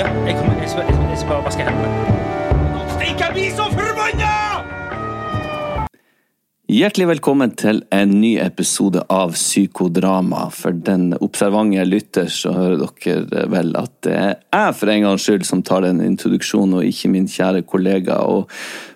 Ja, jeg kommer, jeg skal, jeg skal, jeg skal bare vaske hendene. Stikk, jeg blir så forbanna! Hjertelig velkommen til en ny episode av Psykodrama. For den observante lytter, så hører dere vel at det er jeg for en gangs skyld som tar den introduksjonen, og ikke min kjære kollega og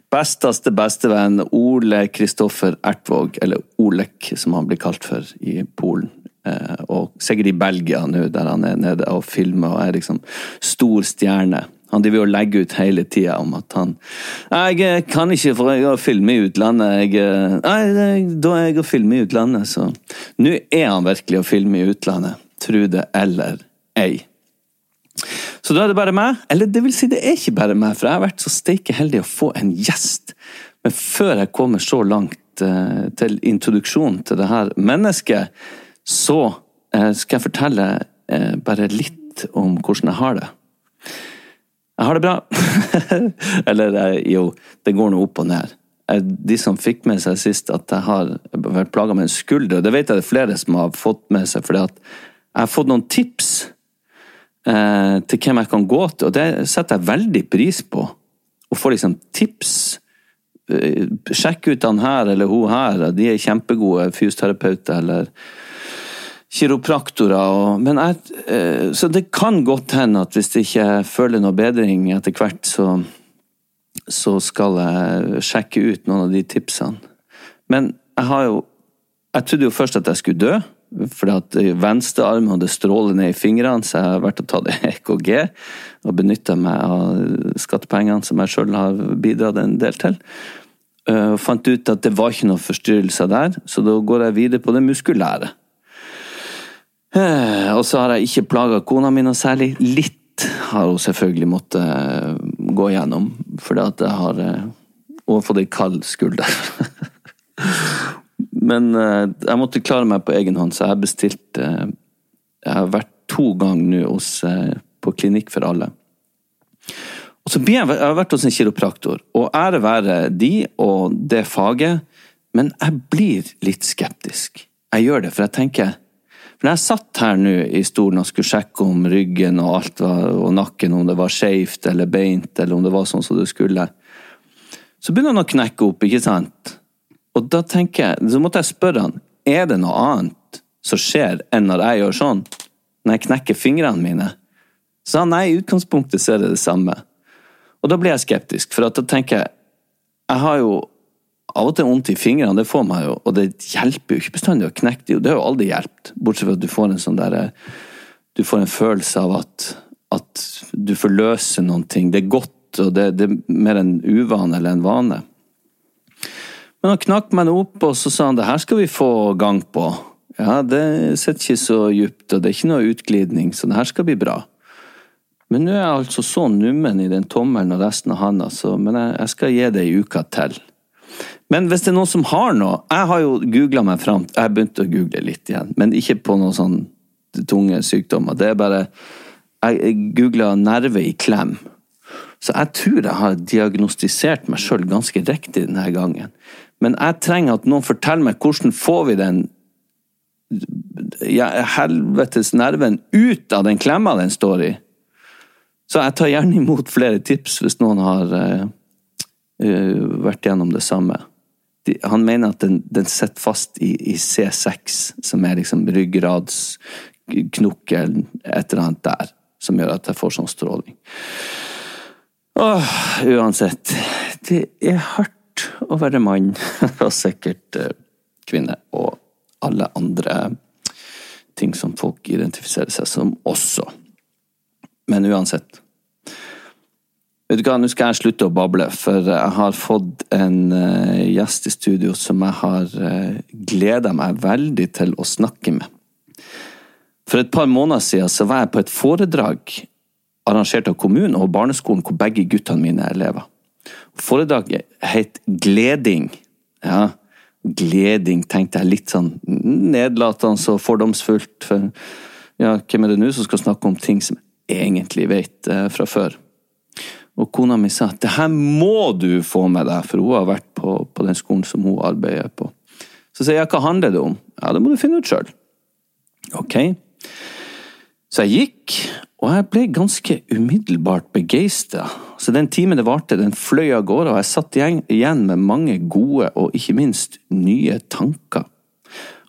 besteste bestevenn Ole Kristoffer Ertvåg, eller Olek som han blir kalt for i Polen. Eh, Og sikkert i Belgia nå, der han er nede og filmer og er liksom stor stjerne. Han driver og legger ut hele tida om at han 'Jeg kan ikke, for jeg har film i utlandet.' Jeg, eh, nei, da er jeg og filmer i utlandet, så Nå er han virkelig å filme i utlandet. Tro det eller ei. Så da er det bare meg. Eller det vil si, det er ikke bare meg, for jeg har vært så steike heldig å få en gjest. Men før jeg kommer så langt eh, til introduksjonen til det her mennesket, så eh, skal jeg fortelle eh, bare litt om hvordan jeg har det. Jeg har det bra. Eller eh, jo, det går nå opp og ned. De som fikk med seg sist at jeg har vært plaga med en skulder, det vet jeg det er flere som har fått med seg, at jeg har fått noen tips til hvem jeg kan gå til, og det setter jeg veldig pris på. Å få liksom tips. Sjekk ut han her eller hun her, de er kjempegode fysioterapeuter eller kiropraktorer. Og, men jeg, eh, så det kan godt hende at hvis jeg ikke føler noe bedring etter hvert, så, så skal jeg sjekke ut noen av de tipsene. Men jeg har jo Jeg trodde jo først at jeg skulle dø, fordi at venstre arm hadde strålet ned i fingrene, så jeg har vært og tatt EKG og benytta meg av skattepengene som jeg sjøl har bidratt en del til. Uh, fant ut at det var ikke noen forstyrrelser der, så da går jeg videre på det muskulære. Eh, Og så har jeg ikke plaga kona mi noe særlig. Litt har hun selvfølgelig måttet eh, gå gjennom, fordi at jeg har eh, Hun har fått ei kald skulder. Men jeg måtte klare meg på egen hånd, så jeg eh, Jeg har vært to ganger nå på Klinikk for alle. Og så jeg, jeg har vært hos en kiropraktor, og ære være de og det faget, men jeg blir litt skeptisk. Jeg gjør det, for jeg tenker For jeg satt her nå i stolen og skulle sjekke om ryggen og alt var, og nakken, om det var skeivt eller beint, eller om det var sånn som det skulle, så begynner han å knekke opp, ikke sant? Og da tenker jeg, så måtte jeg spørre han, er det noe annet som skjer enn når jeg gjør sånn? Når jeg knekker fingrene mine? Så han, nei, i utgangspunktet så er det det samme. Og da blir jeg skeptisk, for da tenker jeg Jeg har jo av og til vondt i fingrene, det får meg jo, og det hjelper jo ikke bestandig å knekke det. Det har jo aldri hjulpet, bortsett fra at du får en sånn derre Du får en følelse av at, at du forløser noen ting. Det er godt, og det, det er mer en uvane eller en vane. Men han knakk meg opp, og så sa han det her skal vi få gang på. Ja, det sitter ikke så djupt, og det er ikke noe utglidning, så det her skal bli bra. Men nå er jeg altså så nummen i den tommelen og resten av handa, så men jeg, jeg skal gi det ei uke til. Men hvis det er noen som har noe Jeg har jo googla meg fram Jeg har begynt å google litt igjen, men ikke på noen sånn tunge sykdommer. Det er bare Jeg googla nerve i klem. Så jeg tror jeg har diagnostisert meg sjøl ganske riktig denne gangen. Men jeg trenger at noen forteller meg hvordan får vi den ja, helvetes nerven ut av den klemma den står i. Så jeg tar gjerne imot flere tips hvis noen har uh, vært gjennom det samme. De, han mener at den, den sitter fast i, i, C6, som er liksom ryggradsknokkelen, et eller annet der, som gjør at jeg får sånn stråling. Åh, uansett. Det er hardt å være mann, og sikkert uh, kvinne, og alle andre ting som folk identifiserer seg som også. Men uansett. Vet du hva, Nå skal jeg slutte å bable, for jeg har fått en uh, gjest i studio som jeg har uh, eh, gleda meg veldig til å snakke med. For et par måneder siden så var jeg på et foredrag arrangert av kommunen og barneskolen hvor begge guttene mine er elever. Foredraget het Gleding. Ja, Gleding tenkte jeg litt sånn nedlatende og fordomsfullt. For ja, hvem er det nå som skal snakke om ting som jeg egentlig vet uh, fra før? Og kona mi sa at det her må du få med deg, for hun har vært på, på den skolen som hun arbeider på. Så sier jeg hva handler det om? Ja, det må du finne ut sjøl. Ok. Så jeg gikk, og jeg ble ganske umiddelbart begeistra. Så den timen det varte, den fløy av gårde, og jeg satt igjen med mange gode og ikke minst nye tanker.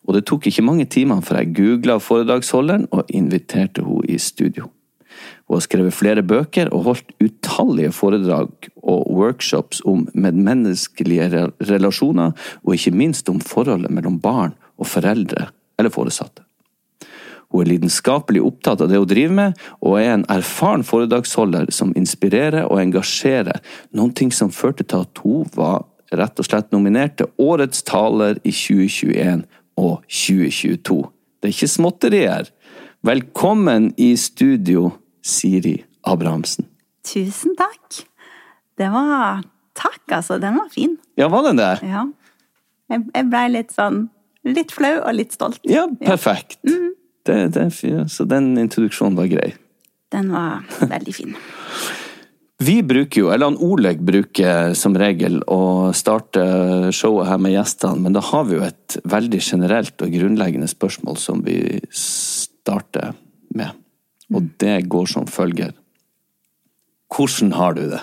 Og det tok ikke mange timene før jeg googla foredragsholderen og inviterte henne i studio. Hun har skrevet flere bøker og holdt utallige foredrag og workshops om medmenneskelige relasjoner, og ikke minst om forholdet mellom barn og foreldre eller foresatte. Hun er lidenskapelig opptatt av det hun driver med, og er en erfaren foredragsholder som inspirerer og engasjerer, ting som førte til at hun var rett og slett nominert til Årets taler i 2021 og 2022. Det er ikke småtterier. Velkommen i studio, Siri Abrahamsen. Tusen takk. Det var Takk, altså. Den var fin. Ja, var den det? Ja. Jeg, jeg blei litt sånn Litt flau og litt stolt. Ja, perfekt. Ja. Mm. Det, det, så den introduksjonen var grei. Den var veldig fin. Vi bruker jo, eller han Oleg bruker som regel å starte showet her med gjestene, men da har vi jo et veldig generelt og grunnleggende spørsmål som vi starter med. Og det går som følger. Hvordan har du det?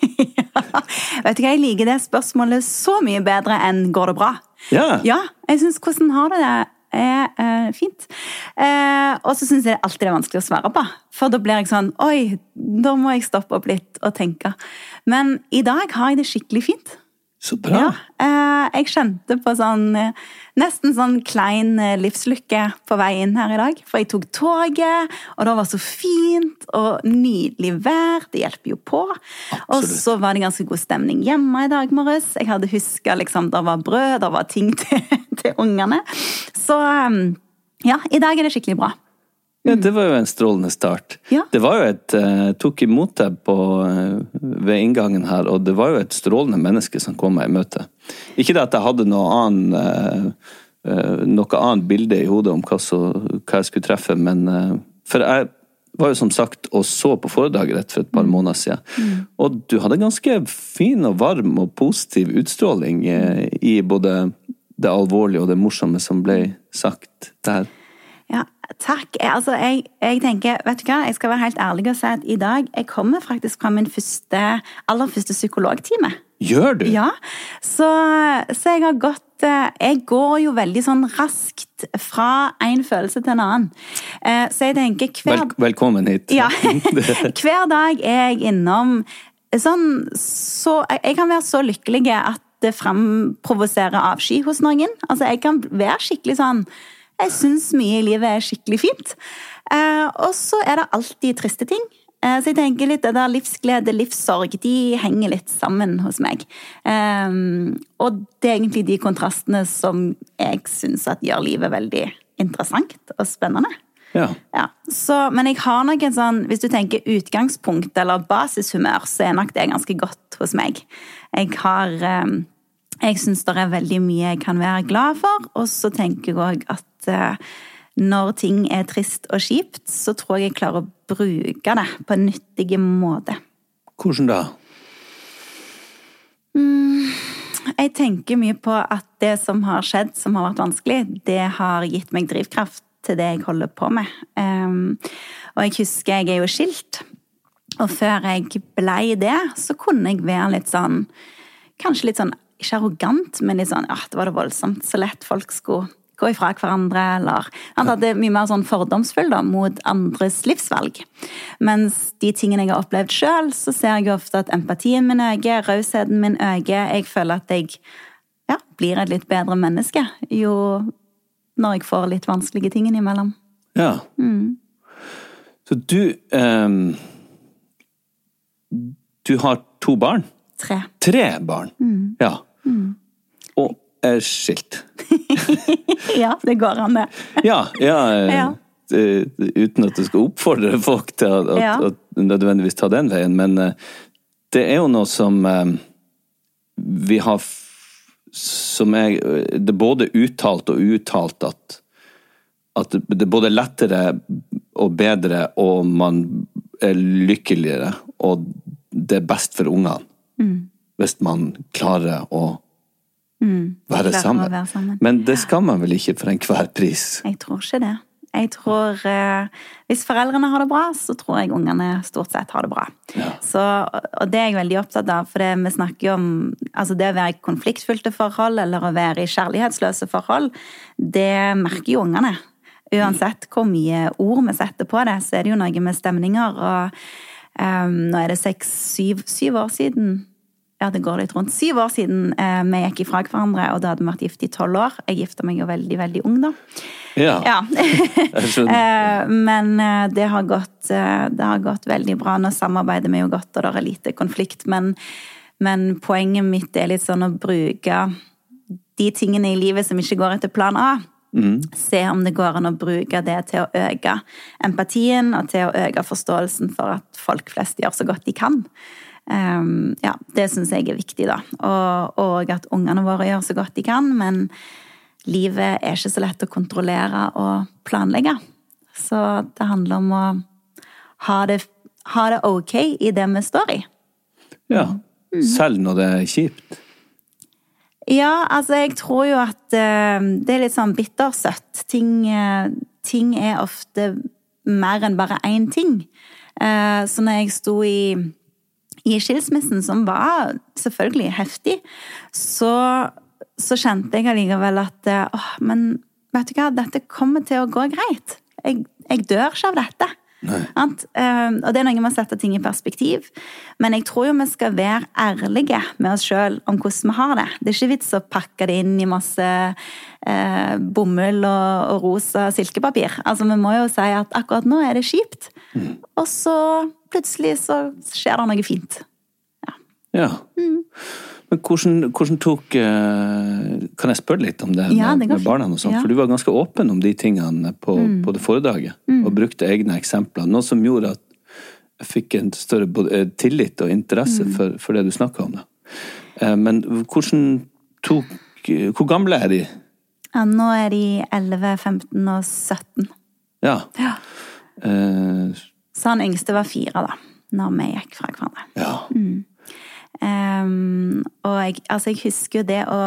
ja, vet du hva, Jeg liker det spørsmålet så mye bedre enn 'går det bra'? Ja, ja jeg syns 'hvordan har du det' er eh, fint. Eh, og så syns jeg alltid det er vanskelig å svare på. For da blir jeg sånn Oi, da må jeg stoppe opp litt og tenke. Men i dag har jeg det skikkelig fint. Så bra. Ja, eh, jeg kjente på sånn eh, nesten sånn klein eh, livslykke på vei inn her i dag. For jeg tok toget, og det var så fint og nydelig vær. Det hjelper jo på. Absolutt. Og så var det ganske god stemning hjemme i dag morges. Jeg hadde huska liksom, det var brød, det var ting til, til ungene. Så ja, i dag er det skikkelig bra. Ja, det var jo en strålende start. Ja. Det var jo et Jeg uh, tok imot deg på, uh, ved inngangen her, og det var jo et strålende menneske som kom meg i møte. Ikke det at jeg hadde noe annen uh, noe annet bilde i hodet om hva, så, hva jeg skulle treffe, men For jeg var jo som sagt og så på foredraget rett for et par mm. måneder siden. Mm. Og du hadde ganske fin og varm og positiv utstråling i både det alvorlige og det morsomme som ble sagt der. Takk. Altså, jeg, jeg, tenker, vet du hva, jeg skal være helt ærlig og si at i dag jeg kommer faktisk fra min første, aller første psykologtime. Gjør du? Ja, så, så, jeg har gått eh, Jeg går jo veldig sånn raskt fra en følelse til en annen. Eh, så jeg tenker hver Vel, Velkommen hit. Ja. hver dag er jeg innom sånn så Jeg kan være så lykkelig at det framprovoserer avsky hos noen. Altså, jeg kan være skikkelig sånn jeg syns mye i livet er skikkelig fint. Eh, og så er det alltid triste ting. Eh, så jeg tenker litt det der livsglede, livssorg, de henger litt sammen hos meg. Eh, og det er egentlig de kontrastene som jeg syns gjør livet veldig interessant og spennende. Ja. ja. Så, men jeg har nok en sånn, hvis du tenker utgangspunkt eller basishumør, så er nok det ganske godt hos meg. Jeg har Jeg syns det er veldig mye jeg kan være glad for, og så tenker jeg òg at eh, når ting er trist og kjipt, så tror jeg jeg klarer å bruke det på en nyttig måte. Hvordan da? Jeg tenker mye på at det som har skjedd, som har vært vanskelig, det har gitt meg drivkraft til det jeg holder på med. Um, og jeg husker jeg er jo skilt, og før jeg blei det, så kunne jeg være litt sånn Kanskje litt sånn, ikke arrogant, men litt sånn ja, det var det voldsomt. Så lett folk skulle gå ifra hverandre, eller Han hadde mye mer sånn fordomsfull da, mot andres livsvalg. Mens de tingene jeg har opplevd sjøl, så ser jeg ofte at empatien min øker, rausheten min øker. Jeg føler at jeg ja, blir et litt bedre menneske jo når jeg får litt vanskelige ting innimellom. Ja. Så du um, Du har to barn? Tre. Tre barn? Ja. Og er skilt. Ja, det går an, det. Ja, ja, eh, eh, Uten at du skal oppfordre folk til å Ja. å nødvendigvis ta den veien, men eh, det er jo noe som eh, vi har Som er Det er både uttalt og uttalt at, at det er både lettere og bedre, og man er lykkeligere, og det er best for ungene. Hvis man klarer å være, sammen. være sammen. Men det skal man vel ikke for enhver pris? Jeg tror ikke det. Jeg tror eh, Hvis foreldrene har det bra, så tror jeg ungene stort sett har det bra. Så, og det er jeg veldig opptatt av, for det, vi snakker jo om altså det å være i konfliktfylte forhold eller å være i kjærlighetsløse forhold, det merker jo ungene. Uansett hvor mye ord vi setter på det, så er det jo noe med stemninger. Og um, nå er det seks, syv, syv år siden ja, det går litt rundt. Syv år siden eh, vi gikk ifra hverandre, og da hadde vi vært gift i tolv år. Jeg gifta meg jo veldig, veldig ung, da. Ja, Ja. Eh, Men eh, det har, gått, eh, det har gått veldig bra. Nå samarbeider vi jo godt, og det er lite konflikt. Men, men poenget mitt er litt sånn å bruke de tingene i livet som ikke går etter plan A. Se om det går an å bruke det til å øke empatien og til å øke forståelsen for at folk flest gjør så godt de kan. Um, ja, det syns jeg er viktig, da. Og, og at ungene våre gjør så godt de kan. Men livet er ikke så lett å kontrollere og planlegge. Så det handler om å ha det, ha det ok i det vi står i. Ja. Selv når det er kjipt. Ja, altså jeg tror jo at uh, det er litt sånn bittersøtt. Ting, uh, ting er ofte mer enn bare én ting. Uh, så når jeg sto i, i skilsmissen, som var selvfølgelig heftig, så, så kjente jeg allikevel at eh, åh, men vet du hva, dette kommer til å gå greit. Jeg, jeg dør ikke av dette. Eh, og det er noe med å sette ting i perspektiv. Men jeg tror jo vi skal være ærlige med oss sjøl om hvordan vi har det. Det er ikke vits å pakke det inn i masse eh, bomull og, og rosa silkepapir. Altså, Vi må jo si at akkurat nå er det kjipt. Og så plutselig så skjer det noe fint. Ja. Mm. Men hvordan, hvordan tok eh, Kan jeg spørre litt om det Ja, med, det med barna? og sånt? Ja. Mm. For du var ganske åpen om de tingene på, på det foredraget. Og brukte egne eksempler. Noe som gjorde at jeg fikk en større eh, tillit og interesse Mm. for, for det du snakka om. Da. Eh, men hvordan tok Hvor gamle er de? Ja, nå er de 11, 15 og 17. Ja. Ja. Eh, Så han yngste var fire, da, når vi gikk fra hverandre. ja. Ehm, og jeg, altså jeg husker jo det å,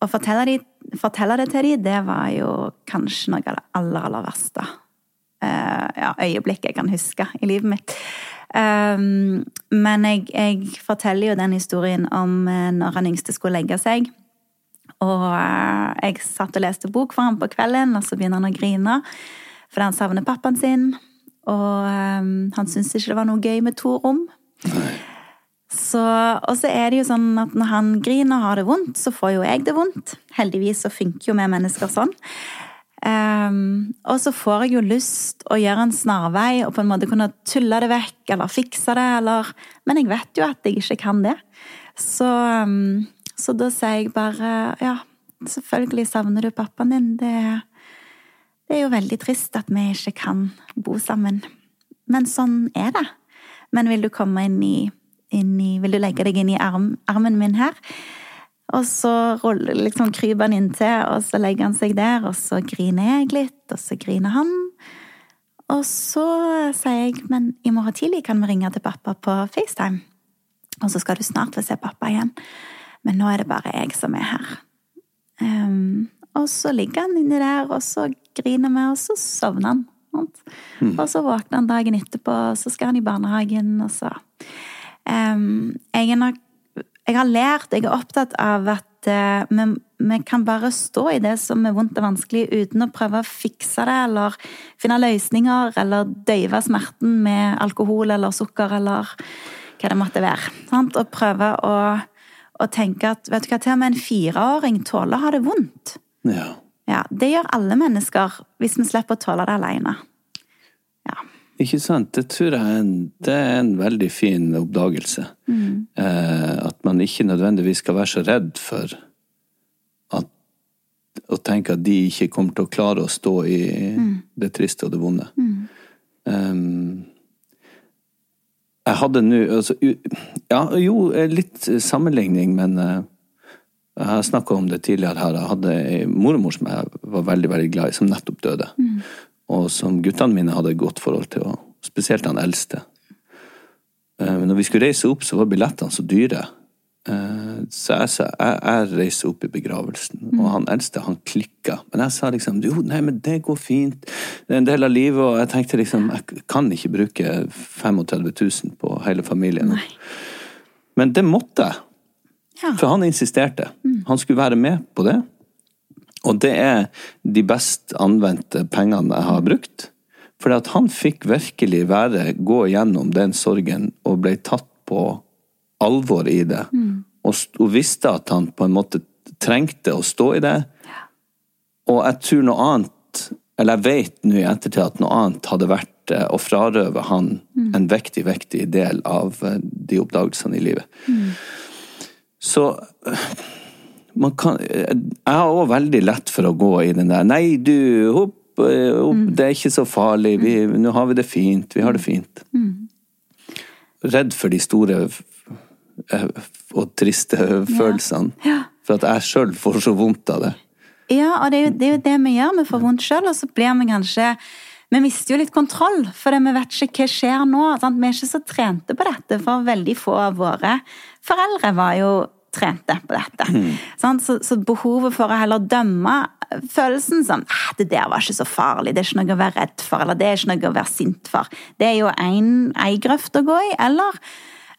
å fortelle, de, fortelle det til dem, det var jo kanskje noe av det aller, aller verste uh, ja, øyeblikket jeg kan huske i livet mitt. Um, men jeg, jeg forteller jo den historien om eh, når han yngste skulle legge seg. Og eh, jeg satt og leste bok for ham på kvelden, og så begynner han å grine fordi han savner pappaen sin. Og um, han syntes ikke det var noe gøy med to rom. Så, og så er det jo sånn at når han griner og har det vondt, så får jo jeg det vondt. Heldigvis så funker jo vi mennesker sånn. Um, og så får jeg jo lyst å gjøre en snarvei og på en måte kunne tulle det vekk eller fikse det, eller Men jeg vet jo at jeg ikke kan det. Så, um, så da sier jeg bare ja, selvfølgelig savner du pappaen din. Det, det er jo veldig trist at vi ikke kan bo sammen. Men sånn er det. Men vil du komme inn i, i Vil du legge deg inn i arm, armen min her? Og så ruller, liksom, kryper han inntil, og så legger han seg der, og så griner jeg litt, og så griner han. Og så sier jeg men i morgen tidlig kan vi ringe til pappa på FaceTime. Og så skal du snart få se pappa igjen. Men nå er det bare jeg som er her. Um, og så ligger han inni der, og så griner vi, og så sovner han. sant? Og så våkner han dagen etterpå, og så skal han i barnehagen, og så jeg, nok, jeg har lært, jeg er opptatt av at eh, vi, vi kan bare stå i det som er vondt og vanskelig, uten å prøve å fikse det, eller finne løsninger, eller døyve smerten med alkohol eller sukker, eller hva det måtte være. Sant? Og prøve å, å tenke at vet du hva, til og med en fireåring tåler å ha det vondt. Ja. Ja, Det gjør alle mennesker, hvis vi slipper å tåle det alene. Ikke sant? Det tror jeg er en, det er en veldig fin oppdagelse. Eh, at man ikke nødvendigvis skal være så redd for at, å tenke at de ikke kommer til å klare å stå i det triste og det vonde. Um, jeg hadde nå altså, Ja, jo, eh, litt sammenligning, men eh, jeg har snakka om det tidligere her. Jeg hadde ei mormor som jeg var veldig veldig glad i, som nettopp døde. Og som guttene mine hadde et godt forhold til, og spesielt han eldste. Eh, Men når vi skulle reise opp, så var billettene så dyre. Eh, Så jeg sa jeg, jeg reiser opp i begravelsen, og han eldste han klikka. Men jeg sa liksom jo, nei, men det går fint, det er en del av livet, og jeg tenkte liksom jeg kan ikke bruke 35 000 på hele familien. Nei. Men det måtte jeg. Ja. For han insisterte. Han skulle være med på det. Og det er de best anvendte pengene jeg har brukt. For han fikk virkelig være, gå gjennom den sorgen og ble tatt på alvor i det. Og, og visste at han på en måte trengte å stå i det. Og jeg tror noe annet, eller jeg vet nå i ettertid at noe annet hadde vært eh, å frarøve han en viktig, viktig del av eh, de oppdagelsene i livet. Så øh, man kan Jeg har òg veldig lett for å gå i den der Nei, du, hopp, øh, hopp det er ikke så farlig. Vi, nå har vi det fint. Vi har det fint. Redd for de store øh, og triste følelsene. For at jeg sjøl får så vondt av det. Ja, og det er jo det, er jo det vi gjør. Vi får vondt sjøl, og så blir vi kanskje Vi mister jo litt kontroll, for vi vet ikke hva skjer nå. Sant? Vi er ikke så trente på dette, for veldig få av våre foreldre var jo trente på dette. Sant? Så, så behovet for å heller dømme følelsen som «Ah, det der var ikke så farlig, det er ikke noe å være redd for, eller det er ikke noe å være sint for, det er jo en, ei grøft å gå i. Eller,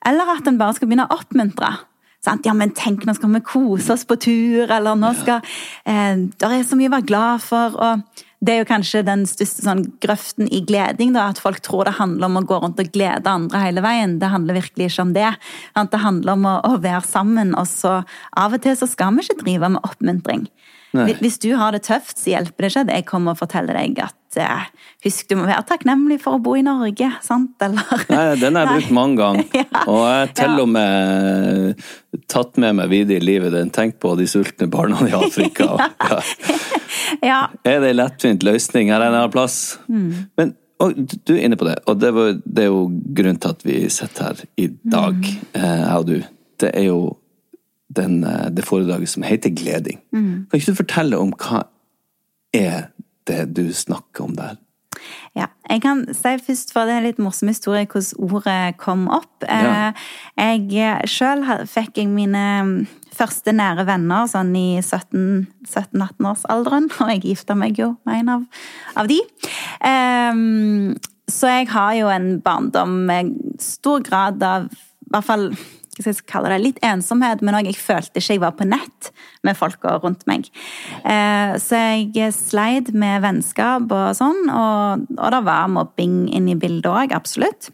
eller at en bare skal begynne å oppmuntre. Sant? Ja, men tenk, nå skal vi kose oss på tur, eller nå skal eh, Det er så mye å være glad for. og det er jo kanskje den største sånn, grøften i gleding, da, at folk tror det handler om å gå rundt og glede andre hele veien. Det handler virkelig ikke om det. Det handler om å, å være sammen, og så av og til så skal vi ikke drive med oppmuntring. Nei. Hvis- du har det tøft, så hjelper det ikke at jeg kommer og forteller deg at eh, husk, du må være takknemlig for å bo i Norge, sant? Eller Nei, den har jeg brukt mange ganger. Ja. Og jeg har til Ja. og med tatt med meg videre i livet den. Tenk på de sultne barna i Afrika. ja. Er det en lettvint løsning? Her er en annen plass. Mm. Men og, du er inne på det, og det, var, det er jo grunnen til at vi sitter her i dag, Mm. eh, jeg og du. Det er jo den, eh, det foredraget som heter Gleding. Mm. Kan ikke du fortelle om hva er det du snakker om der? Ja, jeg kan si først, for det er en litt morsom historie hvordan ordet kom opp. Ja. Eh, Jeg sjøl fikk jeg mine første nære venner sånn i 17-18-årsalderen, og jeg gifta meg jo med en av, av de. Um, så jeg har jo en barndom med stor grad av i hvert fall hva skal jeg kalle det, litt ensomhet, men òg jeg følte ikke jeg var på nett med folka rundt meg. Eh, så jeg sleit med vennskap og sånn, og, og det var mobbing inne i bildet òg, absolutt.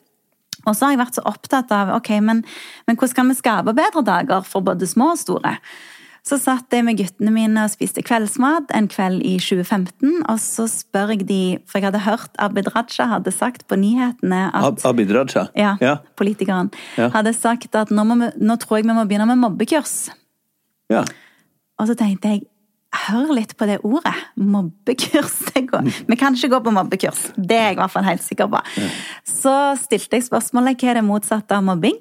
Og så har jeg vært så opptatt av ok, men, men hvordan kan vi skape bedre dager for både små og store? Så satt jeg med guttene mine og spiste kveldsmat en kveld i 2015. Og så spør jeg de, for jeg hadde hørt Abid Raja hadde sagt på nyhetene at Ab Abid Raja? ja, Ja. politikeren, Ja. hadde sagt at nå, vi, nå tror jeg vi må begynne med mobbekurs. ja. Og så tenkte jeg, hør litt på det ordet. Mobbekurs. Det går. Vi kan ikke gå på mobbekurs. Det er jeg i hvert fall helt sikker på. Så stilte jeg spørsmålet hva er det motsatte av mobbing.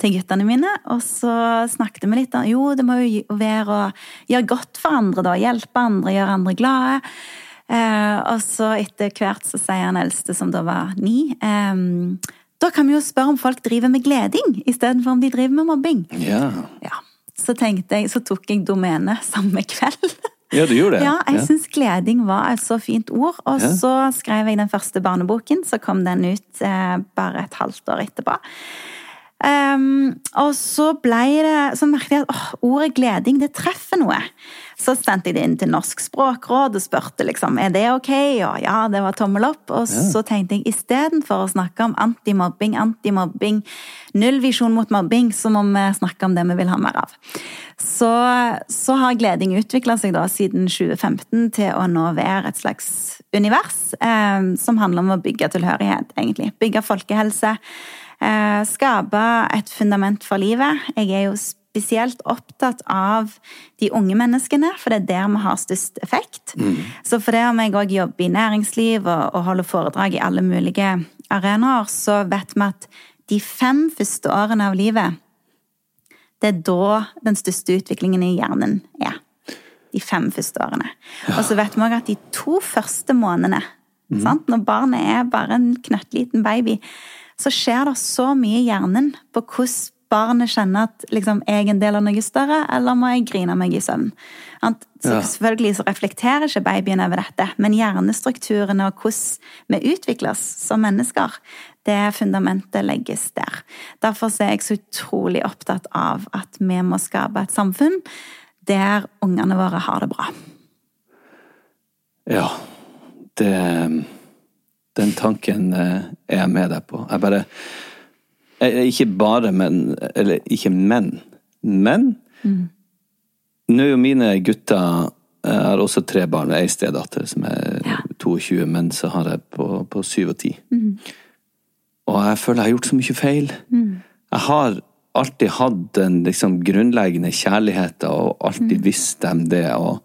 Til guttene mine, og så snakket vi litt om jo, det må jo være å gjøre godt for andre, da. Hjelpe andre, gjøre andre glade. Eh, og så etter hvert så sier han eldste, som da var ni eh, Da kan vi jo spørre om folk driver med gleding istedenfor om de driver med mobbing. Ja. Ja. Så tenkte jeg, så tok jeg domenet samme kveld. ja, du gjorde det? Ja, jeg syns gleding var et så fint ord. Og Ja. så skrev jeg den første barneboken, så kom den ut eh, bare et halvt år etterpå. Ehm, og så ble det Så merket jeg at åh, ordet gleding, det treffer noe. Så sendte jeg det inn til Norsk språkråd og spurte liksom, er det ok. Og ja, det var tommel opp. Og så tenkte jeg istedenfor å snakke om antimobbing, antimobbing, nullvisjon mot mobbing, så må vi snakke om det vi vil ha mer av. Så, så har gleding utvikla seg da siden 2015 til å nå være et slags univers eh, som handler om å bygge tilhørighet, egentlig. Bygge folkehelse. Eh, skape et fundament for livet. Jeg er jo spesielt opptatt av de unge menneskene, for det er der vi har størst effekt. Så for det om jeg òg jobber i næringsliv og, og holder foredrag i alle mulige arenaer, så vet vi at de fem første årene av livet det er da den største utviklingen i hjernen er. De fem første årene. Og så vet vi òg at de to første månedene, sant? når barnet er bare en knøttliten baby, så skjer det så mye i hjernen på hvordan barnet kjenner at liksom, jeg er en del av noe større, eller må jeg grine meg i søvn. Så Selvfølgelig så reflekterer ikke babyen over dette, men hjernestrukturene og hvordan vi utvikles som mennesker, det fundamentet legges der. Derfor er jeg så utrolig opptatt av at vi må skape et samfunn der ungene våre har det bra. Ja. Det Den tanken eh, er jeg med deg på. Jeg bare Ikke bare men Eller ikke men. Men nå er jo mine gutter Jeg har også tre barn. Ei stedatter som er 22, men så har jeg på, på 7 og 10. Og jeg føler jeg har gjort så mye feil. Jeg har alltid hatt den liksom, grunnleggende kjærligheten og alltid visst dem det. Og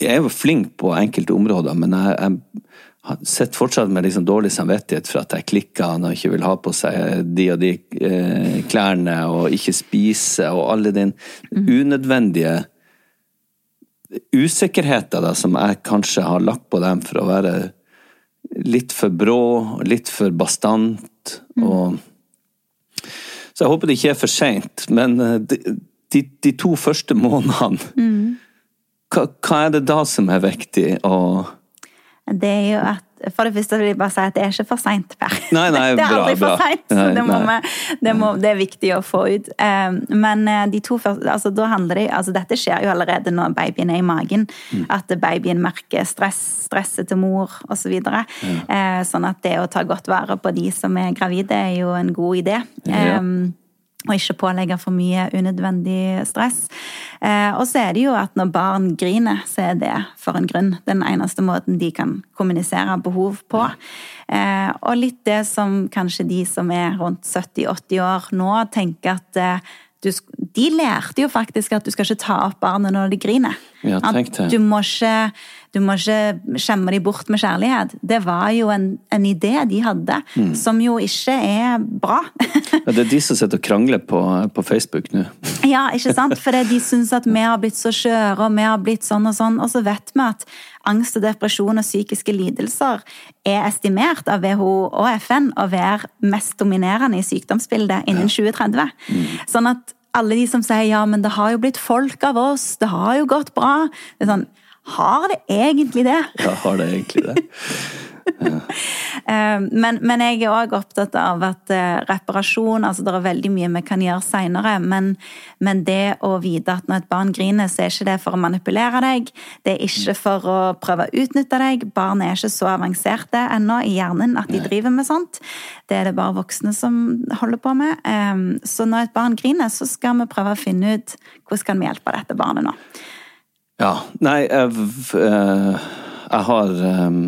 jeg er jo flink på enkelte områder, men jeg, jeg har sett fortsatt med liksom dårlig samvittighet for at jeg klikker når jeg ikke vil ha på seg de og de eh, klærne og ikke spise og alle den unødvendige usikkerheter da, som jeg kanskje har lagt på dem for å være litt for brå, litt for bastant. og Så jeg håper det ikke er for seint, men eh, de, de, de to første månedene hva, hva er det da som er viktig å Det er jo at For det første vil jeg bare si at det er ikke for seint, Per. Nei, nei, det er bra, aldri for seint, så det, må vi, det, må, det er viktig å få ut. Eh, Men eh, de to første altså, da handler det, altså, Dette skjer jo allerede når babyen er i magen. Mm. At babyen merker stress, stresset til mor osv. Så eh, sånn at det å ta godt vare på de som er gravide, er jo en god idé. Ja. Eh, og ikke pålegge for mye unødvendig stress. Eh, og så er det jo at når barn griner, så er det for en grunn. Den eneste måten de kan kommunisere behov på. Eh, og litt det som kanskje de som er rundt 70-80 år nå, tenker at eh, du, de lærte jo faktisk at du skal ikke ta opp barnet når de griner. Ja. Du må ikke, du må ikke skjemme dem bort med kjærlighet. Det var jo en, en idé de hadde, Mm. som jo ikke er bra. ja, Det er de som sitter og krangler på, på Facebook nå. Ja, ikke sant? For de syns at vi har blitt så skjøre, og vi har blitt sånn og sånn. Og så vet vi at angst og depresjon og psykiske lidelser er estimert av WHO og FN å være mest dominerende i sykdomsbildet innen 2030. Sånn at alle de som sier ja, men det har jo blitt folk av oss, det har jo gått bra. Det er sånn, har det egentlig det? Ja, har det egentlig det? Eh, Men, men jeg er òg opptatt av at eh, reparasjon altså Det er veldig mye vi kan gjøre seinere, men, men det å vite at når et barn griner, så er ikke det for å manipulere deg. Det er ikke for å prøve å utnytte deg. Barn er ikke så avanserte ennå i hjernen at de driver med sånt. Det er det bare voksne som holder på med. Eh, Så når et barn griner, så skal vi prøve å finne ut hvordan kan vi hjelpe dette barnet nå. Ja. Nei, jeg, jeg har eh,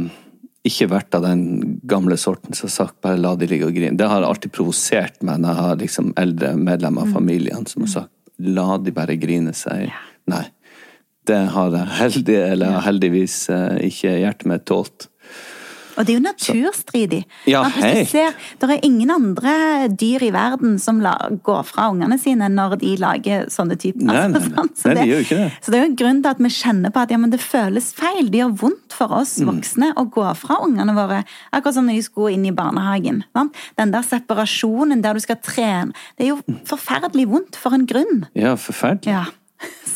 ikke vært av den gamle sorten som har sagt bare la de ligge og grine. Det har alltid provosert meg når jeg har liksom eldre medlemmer av familien som har sagt la de bare grine seg. Nei. Det har jeg heldig, eller heldigvis eh, ikke hjertet mitt tålt. Og det er jo naturstridig. Ja, hei. Hvis du ser, Det er ingen andre dyr i verden som la, går fra ungene sine når de lager sånne typer. Nei, nei, nei. sant? Så Nei, de gjør ikke det. Så det er jo en grunn til at vi kjenner på at ja, men det føles feil. Det gjør vondt for oss Mm. voksne å gå fra ungene våre. Akkurat som når de skulle inn i barnehagen. Sant? Den der separasjonen der du skal trene. Det er jo forferdelig vondt for en grunn. Ja, forferdelig. Ja.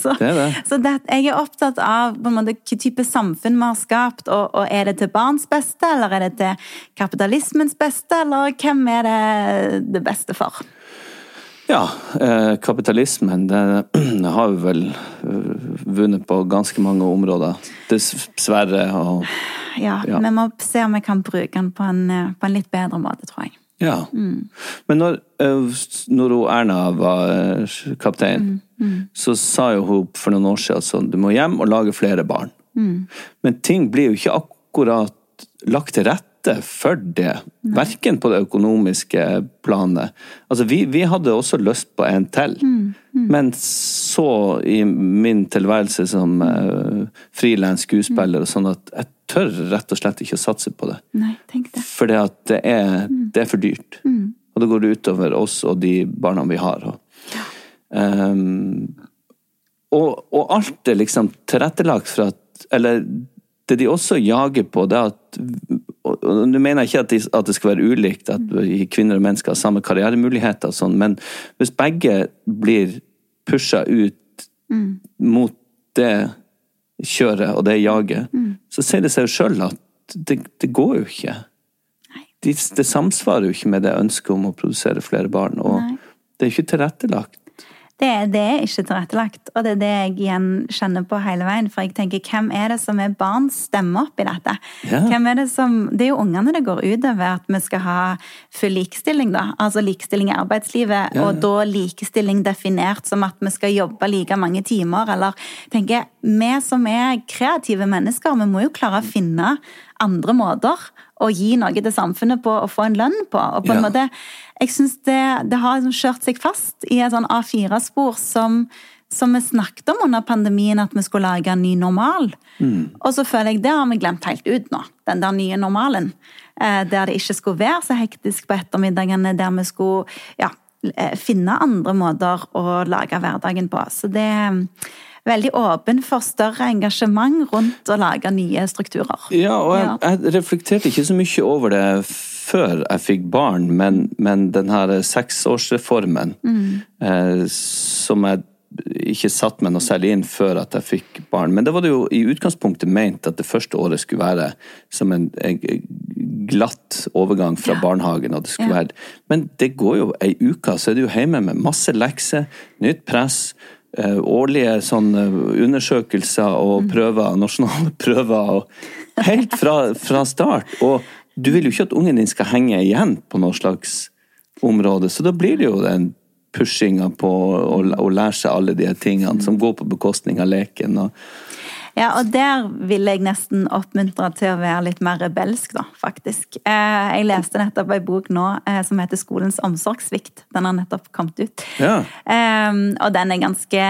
Så, Det det. så det, jeg er opptatt av måte, hvilken type samfunn vi har skapt. Og, og er det til barns beste, eller er det til kapitalismens beste, eller hvem er det det beste for? Ja, eh, kapitalismen det har vi vel eh, vunnet på ganske mange områder. Dessverre. Og, Ja, Ja. Vi må se om vi kan bruke den på en, eh, på en litt bedre måte, tror jeg. Ja. Men når, eh, når Erna var eh, kaptein, så sa jo hun for noen år siden sånn du må hjem og lage flere barn. Men ting blir jo ikke akkurat lagt til rette for det. Verken på det økonomiske planet. Altså, vi, vi hadde også lyst på en til. Men så, i min tilværelse som uh, frilans skuespiller, sånn at jeg tør rett og slett ikke å satse på det. Nei, tenk det. At det er, det er for dyrt. Og det går utover oss og de barna vi har. Og, um, og, og alt er liksom tilrettelagt for at Eller det de også jager på, det er at Nå mener ikke at, at det skal være ulikt, at kvinner og menn skal ha samme karrieremuligheter, og sånn, men hvis begge blir pusha ut mot det kjøret og det jaget, så sier det seg jo sjøl at det, det går jo ikke. De, det samsvarer jo ikke med det ønsket om å produsere flere barn, og Nei. det er ikke tilrettelagt. Det, det er ikke tilrettelagt, og det er det jeg igjen kjenner på hele veien. For jeg tenker, hvem er det som er barns stemme oppi dette? Ja. Hvem er Det som, det er jo ungene det går utover at vi skal ha full likestilling, da. Altså likestilling i arbeidslivet, Ja, og da likestilling definert som at vi skal jobbe like mange timer, eller tenker Vi som er kreative mennesker, vi må jo klare å finne andre måter å gi noe til samfunnet på og få en lønn på. og på en Ja. måte jeg synes det, det har liksom kjørt seg fast i et sånn A4-spor som, som vi snakket om under pandemien, at vi skulle lage en ny normal. Og så føler jeg det har vi glemt helt ut nå, den der nye normalen. Eh, der det ikke skulle være så hektisk på ettermiddagene, der vi skulle ja, eh, finne andre måter å lage hverdagen på. Så det veldig åpen for større engasjement rundt å lage nye strukturer. Ja, og jeg, jeg reflekterte ikke så mye over det før jeg fikk barn, men, men den her seksårsreformen eh, som jeg ikke satt meg noe særlig inn før at jeg fikk barn. Men det var det jo i utgangspunktet ment at det første året skulle være som en, en glatt overgang fra barnehagen. Og det skulle Ja. være. Men det går jo ei uke, så er du hjemme med masse lekser, nytt press. Eh, årlige sånne undersøkelser og prøver, nasjonale prøver. Og helt fra, fra start. Og du vil jo ikke at ungen din skal henge igjen på noe slags område, så da blir det jo den pushinga på å, å lære seg alle de tingene som går på bekostning av leken. Og, Ja, og der vil jeg nesten oppmuntre til å være litt mer rebelsk, da, faktisk. Eh, Jeg leste nettopp ei bok nå eh, som heter 'Skolens omsorgssvikt'. Den har nettopp kommet ut. Ja. Eh, Og den er ganske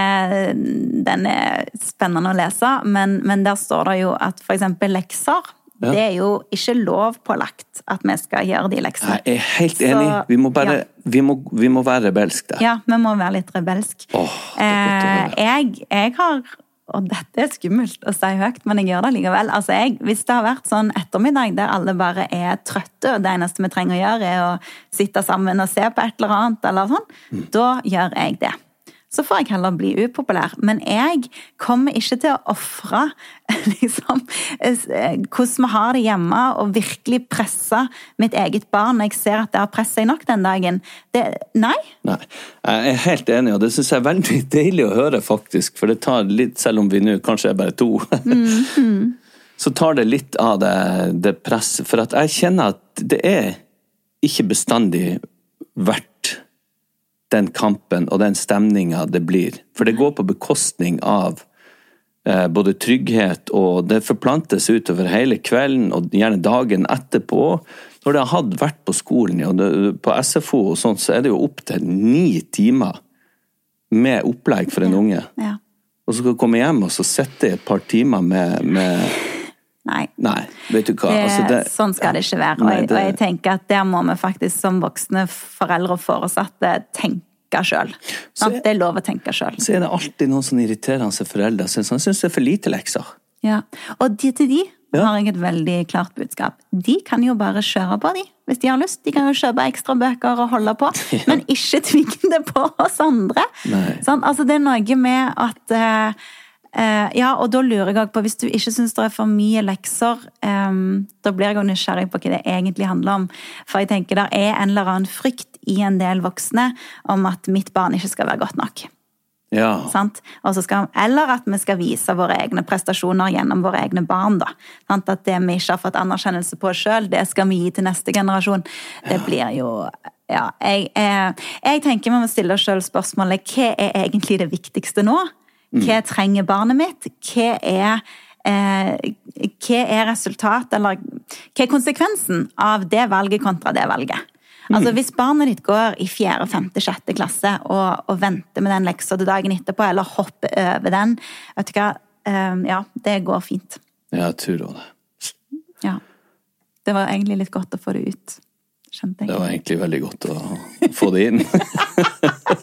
Den er spennende å lese, men, men der står det jo at eksempel lekser Ja. Det er jo ikke lovpålagt at vi skal gjøre de leksene. jeg er helt Så, enig. Vi må bare ja. vi, må, vi må være rebelske der. Ja, vi må være litt rebelsk. Oh, jeg, jeg har og dette er skummelt å si høyt, men jeg gjør det likevel. Altså jeg, hvis det har vært sånn ettermiddag der alle bare er trøtte, og det eneste vi trenger å gjøre, er å sitte sammen og se på et eller annet, eller sånn, Mm. da gjør jeg det. Så får jeg heller bli upopulær. Men jeg kommer ikke til å ofre liksom, eh, hvordan vi har det hjemme, og virkelig presse mitt eget barn når jeg ser at det har presset seg nok den dagen. Det, nei. Nei, jeg er helt enig, og det syns jeg er veldig deilig å høre, faktisk. For det tar litt, selv om vi nå kanskje er bare to, så tar det litt av det, det presset. For at jeg kjenner at det er ikke bestandig verdt den kampen og den stemninga det blir. For det går på bekostning av eh, både trygghet, og det forplantes utover hele kvelden og gjerne dagen etterpå. Når det har vært på skolen, og det, på SFO og sånt, så er det jo opptil ni timer med opplegg for en unge. Ja. Og så skal du komme hjem og så sitte i et par timer med, med Nei. Nei, vet du hva. Det, Altså, det, sånn skal det ikke være. Og, Nei, det- og jeg tenker at der må vi faktisk som voksne foreldre og foresatte tenke sjøl. Så- Det er lov å tenke sjøl. Så er det alltid noen sånne irriterende foreldre som syns syns det er for lite lekser. Ja. Og de, til de Ja. har jeg et veldig klart budskap. De kan jo bare kjøre på, de, hvis de har lyst. De kan jo kjøpe ekstra bøker og holde på, men ikke tvinge det på oss andre. Sånn, altså, det er noe med at eh, Ja, og da lurer jeg på, hvis du ikke syns det er for mye lekser, eh, da blir jeg nysgjerrig på hva det egentlig handler om. For jeg tenker det er en eller annen frykt i en del voksne om at mitt barn ikke skal være godt nok. Ja. Sant? Skal, eller at vi skal vise våre egne prestasjoner gjennom våre egne barn. Da. Sant? At det vi ikke har fått anerkjennelse på sjøl, det skal vi gi til neste generasjon. Det blir jo Ja, jeg, jeg, jeg tenker vi må stille oss sjøl spørsmålet hva er egentlig det viktigste nå? Hva trenger barnet mitt? Hva er eh, hva er resultatet, eller hva er konsekvensen av det valget kontra det valget? Altså Hvis barnet ditt går i fjerde, femte, sjette klasse og, og venter med den leksa til dagen etterpå, eller hopper over den, vet du hva, eh, ja, det går fint. Ja, jeg tror det. Ja. Det var egentlig litt godt å få det ut, skjønte Det var egentlig veldig godt å få det inn.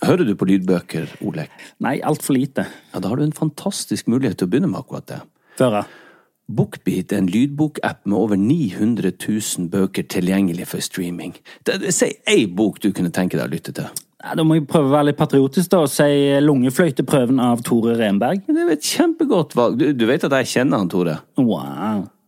Hører du på lydbøker, Olek? Nei, altfor lite. Ja, Da har du en fantastisk mulighet til å begynne med akkurat det. Føre. Bookbeat er en lydbokapp med over 900 000 bøker tilgjengelig for streaming. Si ei bok du kunne tenke deg å lytte til. Ja, da må jeg prøve å være litt patriotisk da, og si Lungefløyteprøven av Tore Renberg. Det er et kjempegodt valg. Du, du vet at jeg kjenner han, Tore? Wow.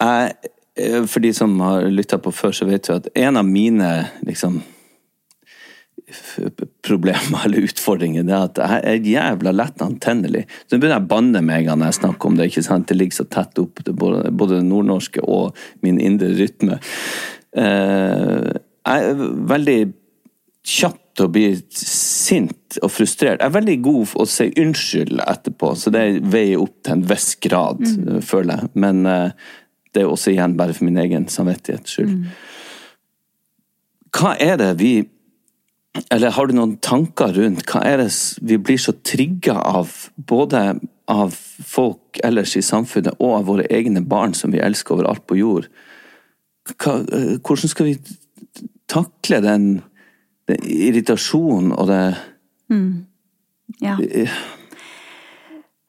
Jeg, eh, for de som har lytta på før, så vet du at en av mine liksom problemer eller utfordringer, det er at jeg er jævla lett antennelig. Så nå begynner jeg å banne meg når jeg snakker om det. ikke sant? Det ligger så tett opp til både, det nordnorske og min indre rytme. Eh, jeg er veldig kjapp til å bli sint og frustrert. Jeg er veldig god for å si unnskyld etterpå, så det veier opp til en viss grad, føler jeg. Men eh, Det er også igjen bare for min egen samvittighets skyld. Mm. Hva er det vi Eller har du noen tanker rundt hva er det vi blir så trigga av, både av folk ellers i samfunnet og av våre egne barn som vi elsker overalt på jord? Hva, eh, hvordan skal vi takle den, den irritasjonen og det Ja.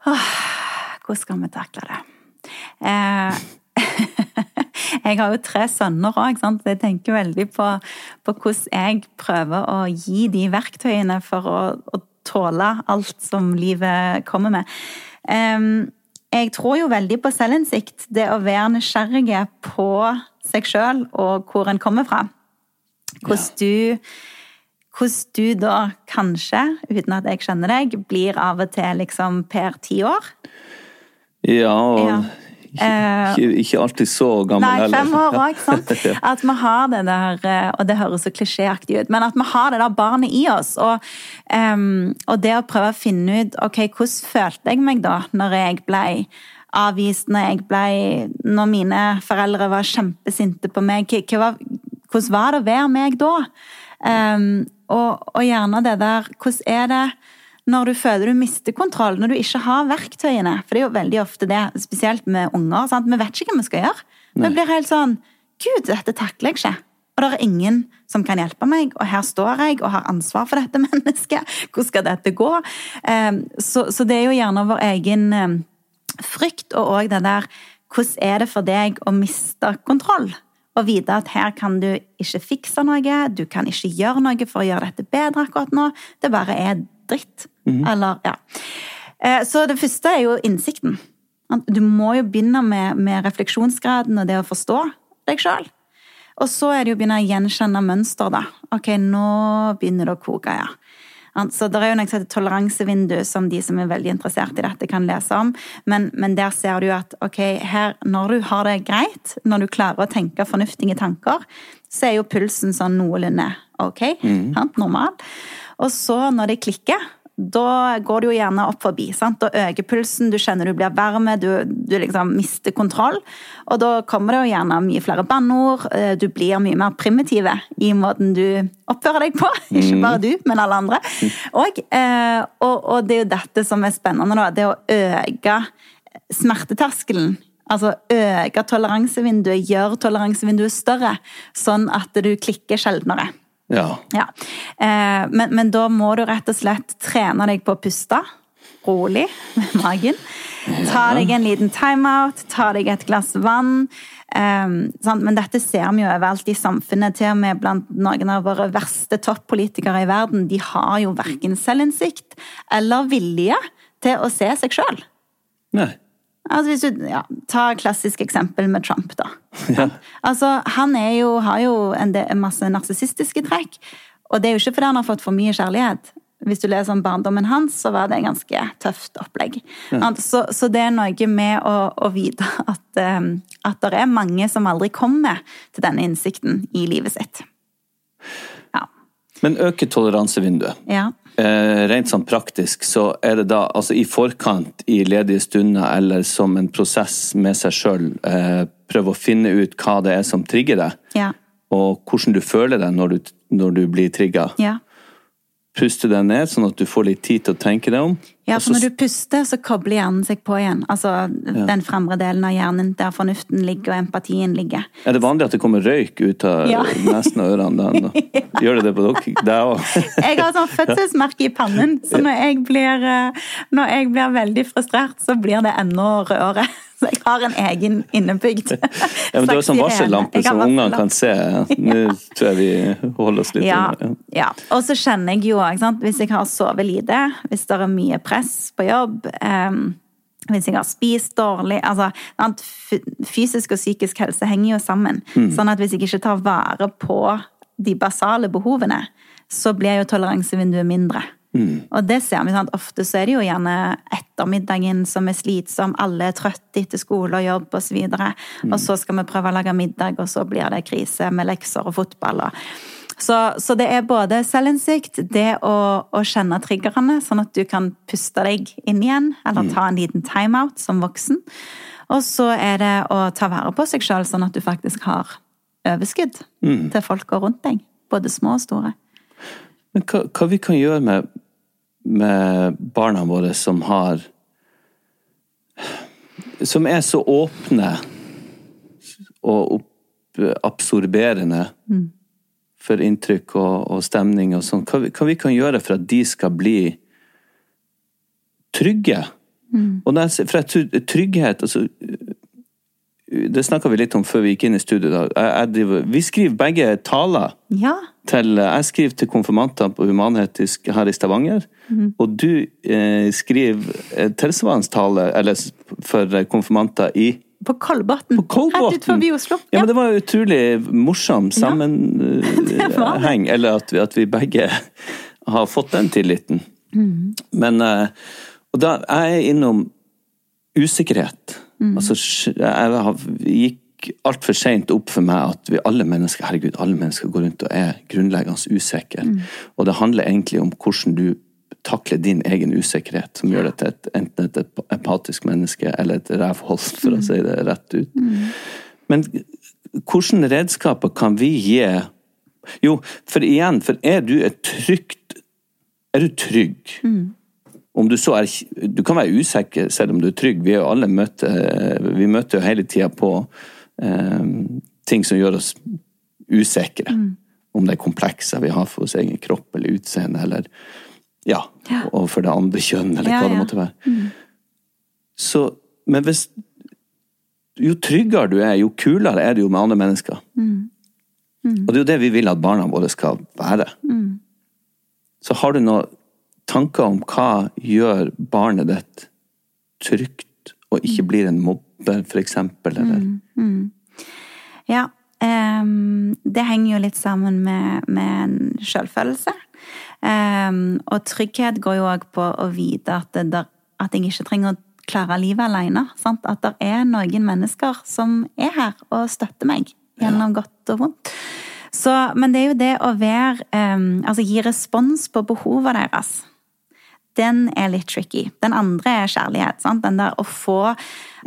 Åh, hvordan skal vi takle det? Eh, jeg har jo tre sønner òg, så jeg tenker veldig på, på hvordan jeg prøver å gi de verktøyene for å, å tåle alt som livet kommer med. Um, jeg tror jo veldig på selvinnsikt. Det å være nysgjerrig på seg sjøl og hvor en kommer fra. Hvordan du hvordan du da kanskje, uten at jeg kjenner deg, blir av og til liksom per ti år. Ja, og Ja. Eh, ikke, ikke alltid så gammel Nei, heller. fem år òg, sant. At vi har det der, eh, og det høres så klisjéaktig ut, men at vi har det der barnet i oss. Og, um, og det å prøve å finne ut ok, hvordan følte jeg meg da når jeg ble avvist, når jeg ble Når mine foreldre var kjempesinte på meg. Var, hvordan var det å være meg da? Um, og, og gjerne det der Hvordan er det når du føler du mister kontroll, når du ikke har verktøyene. For det er jo veldig ofte det, spesielt med unger. Sant? Vi vet ikke hva vi skal gjøre. Vi blir helt sånn Gud, dette takler jeg ikke. Og det er ingen som kan hjelpe meg, og her står jeg og har ansvar for dette mennesket. Hvordan skal dette gå? Eh, Så, så det er jo gjerne vår egen eh, frykt, og òg det der Hvordan er det for deg å miste kontroll? Og vite at her kan du ikke fikse noe, du kan ikke gjøre noe for å gjøre dette bedre akkurat nå. Det bare er dritt. Eller, ja. Eh, Så det første er jo innsikten. Du må jo begynne med, med refleksjonsgraden og det å forstå deg sjøl. Og så er det jo å begynne å gjenkjenne mønster, da. Ok, nå begynner det å koke, ja. Så det er jo heter toleransevindu, som de som er veldig interessert i dette, kan lese om. Men, men der ser du at ok, her, når du har det greit, når du klarer å tenke fornuftige tanker, så er jo pulsen sånn noenlunde ok, sant, normal. Og så, når det klikker, da går det jo gjerne opp forbi. sant? Da øker pulsen, du kjenner du blir varme, du, du liksom mister kontroll. Og da kommer det jo gjerne mye flere banneord, eh, du blir mye mer primitive i måten du oppfører deg på. Ikke bare du, men alle andre. Og, eh, og, og det er jo dette som er spennende, da. Det å øke smerteterskelen. Altså øke toleransevinduet, gjøre toleransevinduet større, sånn at du klikker sjeldnere. Ja. Ja. Eh, men, men da må du rett og slett trene deg på å puste. Rolig med magen. Ta deg en liten timeout, ta deg et glass vann. Eh, sant? men dette ser vi jo overalt i samfunnet, til og med blant noen av våre verste toppolitikere i verden. De har jo verken selvinnsikt eller vilje til å se seg sjøl. Nei. Altså hvis du, ja, Ta klassisk eksempel med Trump, da. Altså, Han jo, har jo en, del, en masse narsissistiske trekk. Og det er jo ikke fordi han har fått for mye kjærlighet. Hvis du leser om barndommen hans, så var det en ganske tøft opplegg. Så, så det er noe med å, å vite at, eh, at det er mange som aldri kommer til denne innsikten i livet sitt. Ja. Men øke toleransevinduet. ja. Eh, rent sånn praktisk, så er det da altså i forkant, i ledige stunder, eller som en prosess med seg sjøl, eh, prøve å finne ut hva det er som trigger deg, Ja. og hvordan du føler deg når du, når du blir trigga. ja. Puste deg ned, sånn at du får litt tid til å tenke deg om. Ja, for når du puster, så kobler hjernen seg på igjen. Altså den fremre delen av hjernen der fornuften ligger og empatien ligger. Er det vanlig at det kommer røyk ut av Ja. nesen og ørene? da? Gjør det det på dere? Der òg? Jeg har sånn fødselsmerke i pannen, så når jeg blir, eh, når jeg blir veldig frustrert, så blir det enda rødere. Så jeg har en egen innebygd Ja, men det er jo sånn varsellampe som ungene kan se. Nå tror jeg vi holder oss litt Ja, under. ja. Og så kjenner jeg jo sant? hvis jeg har sovet lite, hvis det er mye press på jobb, um, hvis jeg har spist dårlig altså, Fysisk og psykisk helse henger jo sammen. Sånn at hvis jeg ikke tar vare på de basale behovene, så blir jo toleransevinduet mindre. Og det ser vi sant? Ofte så er det jo gjerne ettermiddagen som er slitsom, alle er trøtte etter skole og jobb osv. Og, så og så skal vi prøve å lage middag, og så blir det krise med lekser og fotball. Og så, så det er både selvinnsikt, det å, å kjenne triggerne, sånn at du kan puste deg inn igjen, eller ta en liten timeout som voksen. Og så er det å ta vare på seg sjøl, sånn at du faktisk har overskudd til folka rundt deg. Både små og store. Men hva, hva vi kan gjøre med, med barna våre som har Som er så åpne og opp, absorberende for inntrykk og, og stemning og sånn. Hva, vi- hva vi kan gjøre for at de skal bli trygge? Og der, for jeg tror trygghet altså, Det snakka vi litt om før vi gikk inn i studio. Jeg, jeg driver, vi skriver begge taler Ja. til Jeg skriver til konfirmantene på Human-Etisk her i Stavanger. Og du eh, skriver eh, tilsvarende tale eller, for konfirmanter i På Kolbotn. På Kolbotn. Rett ut forbi Oslo. Ja, men det var utrolig morsom sammenheng. sammenheng. Eller at vi, at vi begge har fått den tilliten. Mm. Men eh, Og da jeg er innom usikkerhet. Mm. Altså, jeg gikk altfor seint opp for meg at vi alle mennesker herregud, alle mennesker går rundt og er grunnleggende usikre. Mm. Og det handler egentlig om hvordan du takler din egen usikkerhet, som gjør deg til et, enten et empatisk menneske eller et rævhold, for Mm. å si det rett ut. Men hvilke redskaper kan vi gi Jo, for igjen, for er du et trygt Er du trygg? Om du så er Du kan være usikker selv om du er trygg. Vi er jo alle møte, vi møter jo hele tida på eh, ting som gjør oss usikre. Om det er komplekser vi har for vår egen kropp eller utseende, eller ja, Ja. og for det andre kjønn, eller Ja, hva det måtte være. Så, men hvis Jo tryggere du er, jo kulere er du jo med andre mennesker. Og det er jo det vi vil at barna våre skal være. Så har du noen tanker om hva gjør barnet ditt trygt, og ikke blir en mobber, for eksempel, eller Ja. Um, det henger jo litt sammen med, med en selvfølelse. Um, og trygghet går jo òg på å vite at, det der, at jeg ikke trenger å klare livet alene. Sant? At det er noen mennesker som er her og støtter meg gjennom godt og vondt. Så, men det er jo det å være um, Altså gi respons på behovene deres den er litt tricky. Den andre er kjærlighet. Sant? Den der å få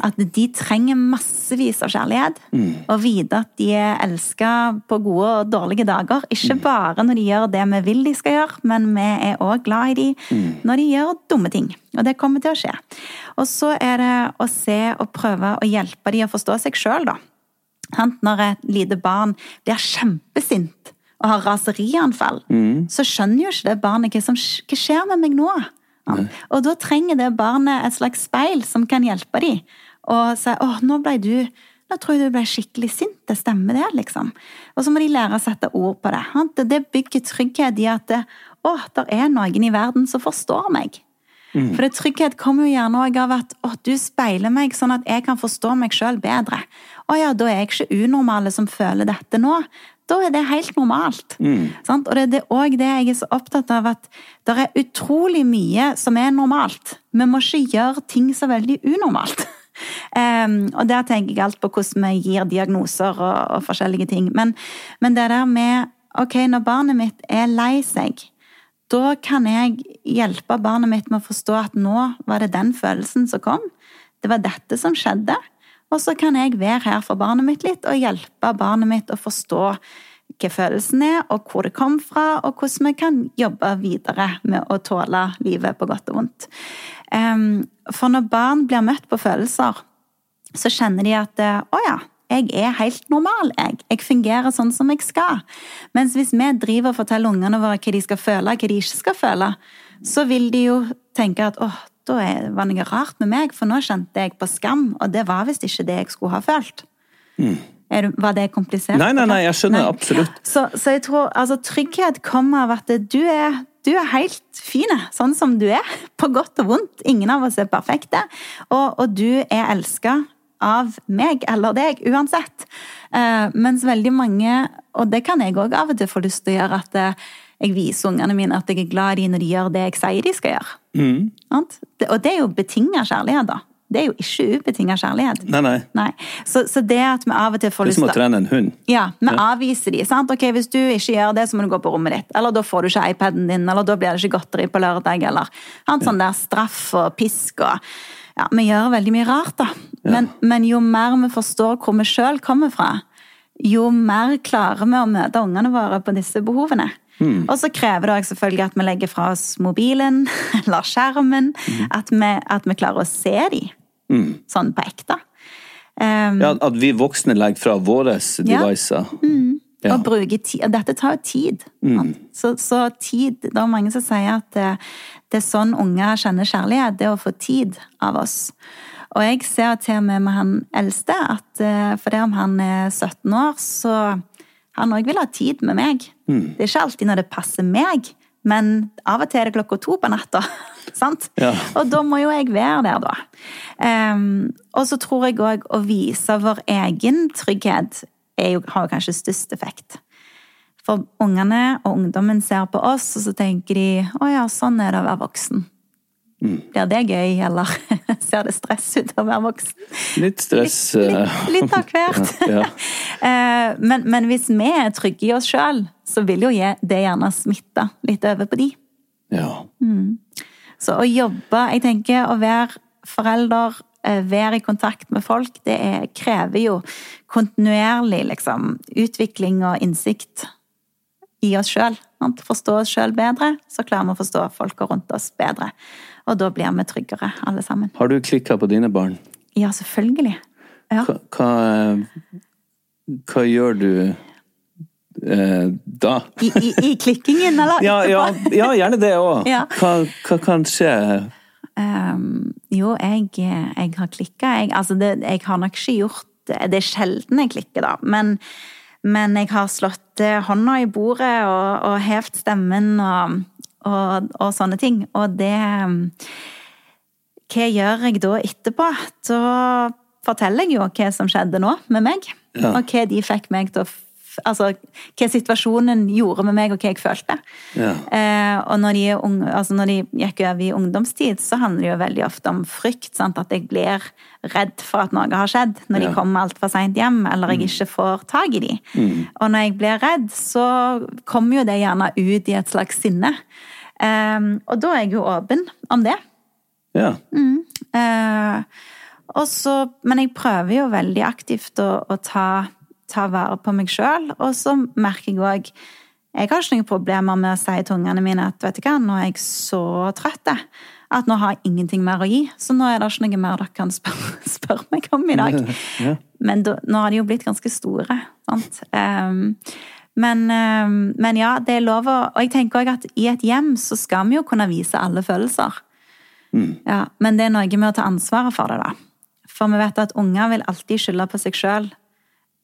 at de trenger massevis av kjærlighet. Og vite at de er elska på gode og dårlige dager. Ikke bare når de gjør det vi vil de skal gjøre, men vi er òg glad i de når de gjør dumme ting. Og det kommer til å skje. Og så er det å se og prøve å hjelpe de å forstå seg sjøl, da. Når et lite barn blir kjempesint og har raserianfall, så skjønner jo ikke det barnet hva som hva skjer med meg nå. Ja. Og da trenger det barnet et slags speil som kan hjelpe dem. Og si 'Å, nå ble du nå tror jeg du ble skikkelig sint. Det stemmer, det, liksom. Og så må de lære å sette ord på det. sant? Det bygger trygghet i at det, å, det er noen i verden som forstår meg. For det trygghet kommer jo gjerne òg av at å, du speiler meg sånn at jeg kan forstå meg sjøl bedre. Å ja, da er jeg ikke unormale som føler dette nå. Da er det helt normalt. Sant? Og det er òg det jeg er så opptatt av, at det er utrolig mye som er normalt. Vi må ikke gjøre ting så veldig unormalt. Um, og der tenker jeg alt på hvordan vi gir diagnoser og, og forskjellige ting. Men, men det der med Ok, når barnet mitt er lei seg, da kan jeg hjelpe barnet mitt med å forstå at nå var det den følelsen som kom. Det var dette som skjedde. Og så kan jeg være her for barnet mitt litt og hjelpe barnet mitt å forstå hva følelsen er, og hvor det kom fra, og hvordan vi kan jobbe videre med å tåle livet på godt og vondt. For når barn blir møtt på følelser, så kjenner de at å ja, jeg er helt normal, jeg. Jeg fungerer sånn som jeg skal. Mens hvis vi driver og forteller ungene våre hva de skal føle, hva de ikke skal føle, så vil de jo tenke at åh, da er- var noe rart med meg, for nå kjente jeg på skam, og det var visst ikke det jeg skulle ha følt. Er du, var det komplisert? Nei, nei, nei, jeg skjønner Nei. absolutt. Så, så jeg tror altså, trygghet kommer av at du er, du er helt fin, sånn som du er. På godt og vondt. Ingen av oss er perfekte. Og, og du er elska av meg eller deg, uansett. Uh, mens veldig mange, og det kan jeg òg av og til få lyst til å gjøre, at eh, jeg viser ungene mine at jeg er glad i dem når de gjør det jeg sier de skal gjøre. Mm. Og det er jo betinga kjærlighet, da. Det er jo ikke ubetinga kjærlighet. Nei, nei. Nei. Så, så det at vi av og til får lyst til Det er som å trene en hund. ja, vi avviser de. sant? Ok, Hvis du ikke gjør det, så må du gå på rommet ditt. Eller da får du ikke iPaden din, eller da blir det ikke godteri på lørdag. Eller sant? sånn der straff og pisk og Ja, vi gjør veldig mye rart, da. Men, men jo mer vi forstår hvor vi sjøl kommer fra, jo mer klarer vi å møte ungene våre på disse behovene. Og så krever det selvfølgelig at vi legger fra oss mobilen eller skjermen. At, vi, at vi klarer å se dem sånn på ekte. Um, Ja, at vi voksne legger fra våre devices. Ja. Og bruker tid. Dette tar jo tid. sant? Så, så tid Det er mange som sier at det, det er sånn unger kjenner kjærlighet. Det er å få tid av oss. Og jeg ser til og med med han eldste at for det om han er 17 år, så han òg vil ha tid med meg. Det er ikke alltid når det passer meg, men av og til er det klokka to på natta. sant? Ja. Og da må jo jeg være der, da. Um, og så tror jeg òg å vise vår egen trygghet jo, har jo kanskje størst effekt. For ungene og ungdommen ser på oss, og så tenker de å ja, sånn er det å være voksen. Blir det gøy, eller ser det stress ut å være voksen? Litt stress. Litt, eh, litt, litt av hvert. Ja. ja. men, men hvis vi er trygge i oss sjøl, så vil jo det gjerne smitte litt over på de. ja. Så å jobbe, jeg tenker å være forelder, eh, være i kontakt med folk, det er, krever jo kontinuerlig liksom, utvikling og innsikt i oss sjøl. Forstå oss sjøl bedre, så klarer vi å forstå folka rundt oss bedre. Og da blir vi tryggere, alle sammen. Har du klikka på dine barn? Ja, selvfølgelig. Ja. Hva, hva, hva gjør du eh, da? I, i, I klikkingen, eller? Ja, ja, ja gjerne det òg. Ja. Hva, hva kan skje? Um, jo, jeg, jeg har klikka, jeg. Altså, det, jeg har nok ikke gjort det. Det er sjelden jeg klikker, da. Men, men jeg har slått eh, hånda i bordet og, og hevt stemmen og, og, og sånne ting. Og det ehm, Hva gjør jeg da etterpå? Da forteller jeg jo hva som skjedde nå med meg. Ja. Og hva de fikk meg til å Altså hva situasjonen gjorde med meg, og hva jeg følte. Ja. Eh, og når de, unge, altså når de gikk over i ungdomstid, så handler det jo veldig ofte om frykt. Sant? At jeg blir redd for at noe har skjedd når Ja. de kommer altfor seint hjem, eller jeg ikke får tak i de. Og når jeg blir redd, så kommer jo det gjerne ut i et slags sinne. Eh, og da er jeg jo åpen om det. Ja. Eh, og så, men jeg prøver jo veldig aktivt å, å ta, ta vare på meg sjøl. Og så merker jeg òg Jeg har ikke noen problemer med å si til ungene mine at vet du hva, nå er jeg så trøtt at nå har jeg ingenting mer å gi. Så nå er det ikke noe mer dere kan spørre, spør meg om i dag. Men da, nå har de jo blitt ganske store. sant? Ehm, men, ehm, men ja, det er lov å Og jeg tenker òg at i et hjem så skal vi jo kunne vise alle følelser. Ja, men det er noe med å ta ansvaret for det, da. For vi vet at unger vil alltid skylde på seg sjøl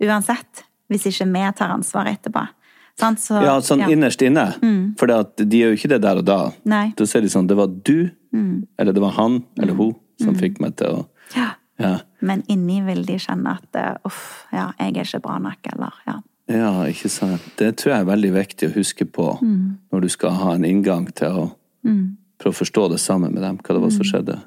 uansett, hvis ikke vi tar ansvar etterpå. Sånn, Så, ja, sånn ja. Mm. innerst inne. For de gjør jo ikke det der og da. Nei. Mm. Da ser de sånn Det var du, eller det var han eller hun som fikk meg til å Ja. Ja. Men inni vil de kjenne at eh, uff, ja, jeg er ikke bra nok, eller ja. Ja, ikke sant. Det tror jeg er veldig viktig å huske på Mm. når du skal ha en inngang til å prøve å forstå det sammen med dem, hva det var Mm. som skjedde.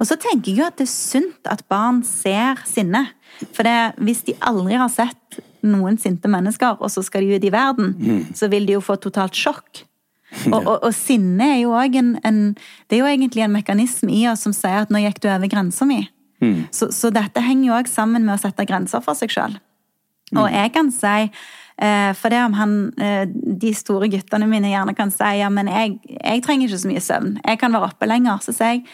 Og så tenker jeg jo at det er sunt at barn ser sinne. For det, hvis de aldri har sett noen sinte mennesker, og så skal de ut i verden, så vil de jo få totalt sjokk. Og, og, og sinne er jo òg en, en Det er jo egentlig en mekanisme i oss som sier at 'nå gikk du over grensa mi'. Så, så dette henger jo òg sammen med å sette grenser for seg sjøl. Og jeg kan si eh, For det om han, eh, de store guttene mine gjerne kan si ja, men jeg, jeg trenger ikke så mye søvn. Jeg kan være oppe lenger. Så sier jeg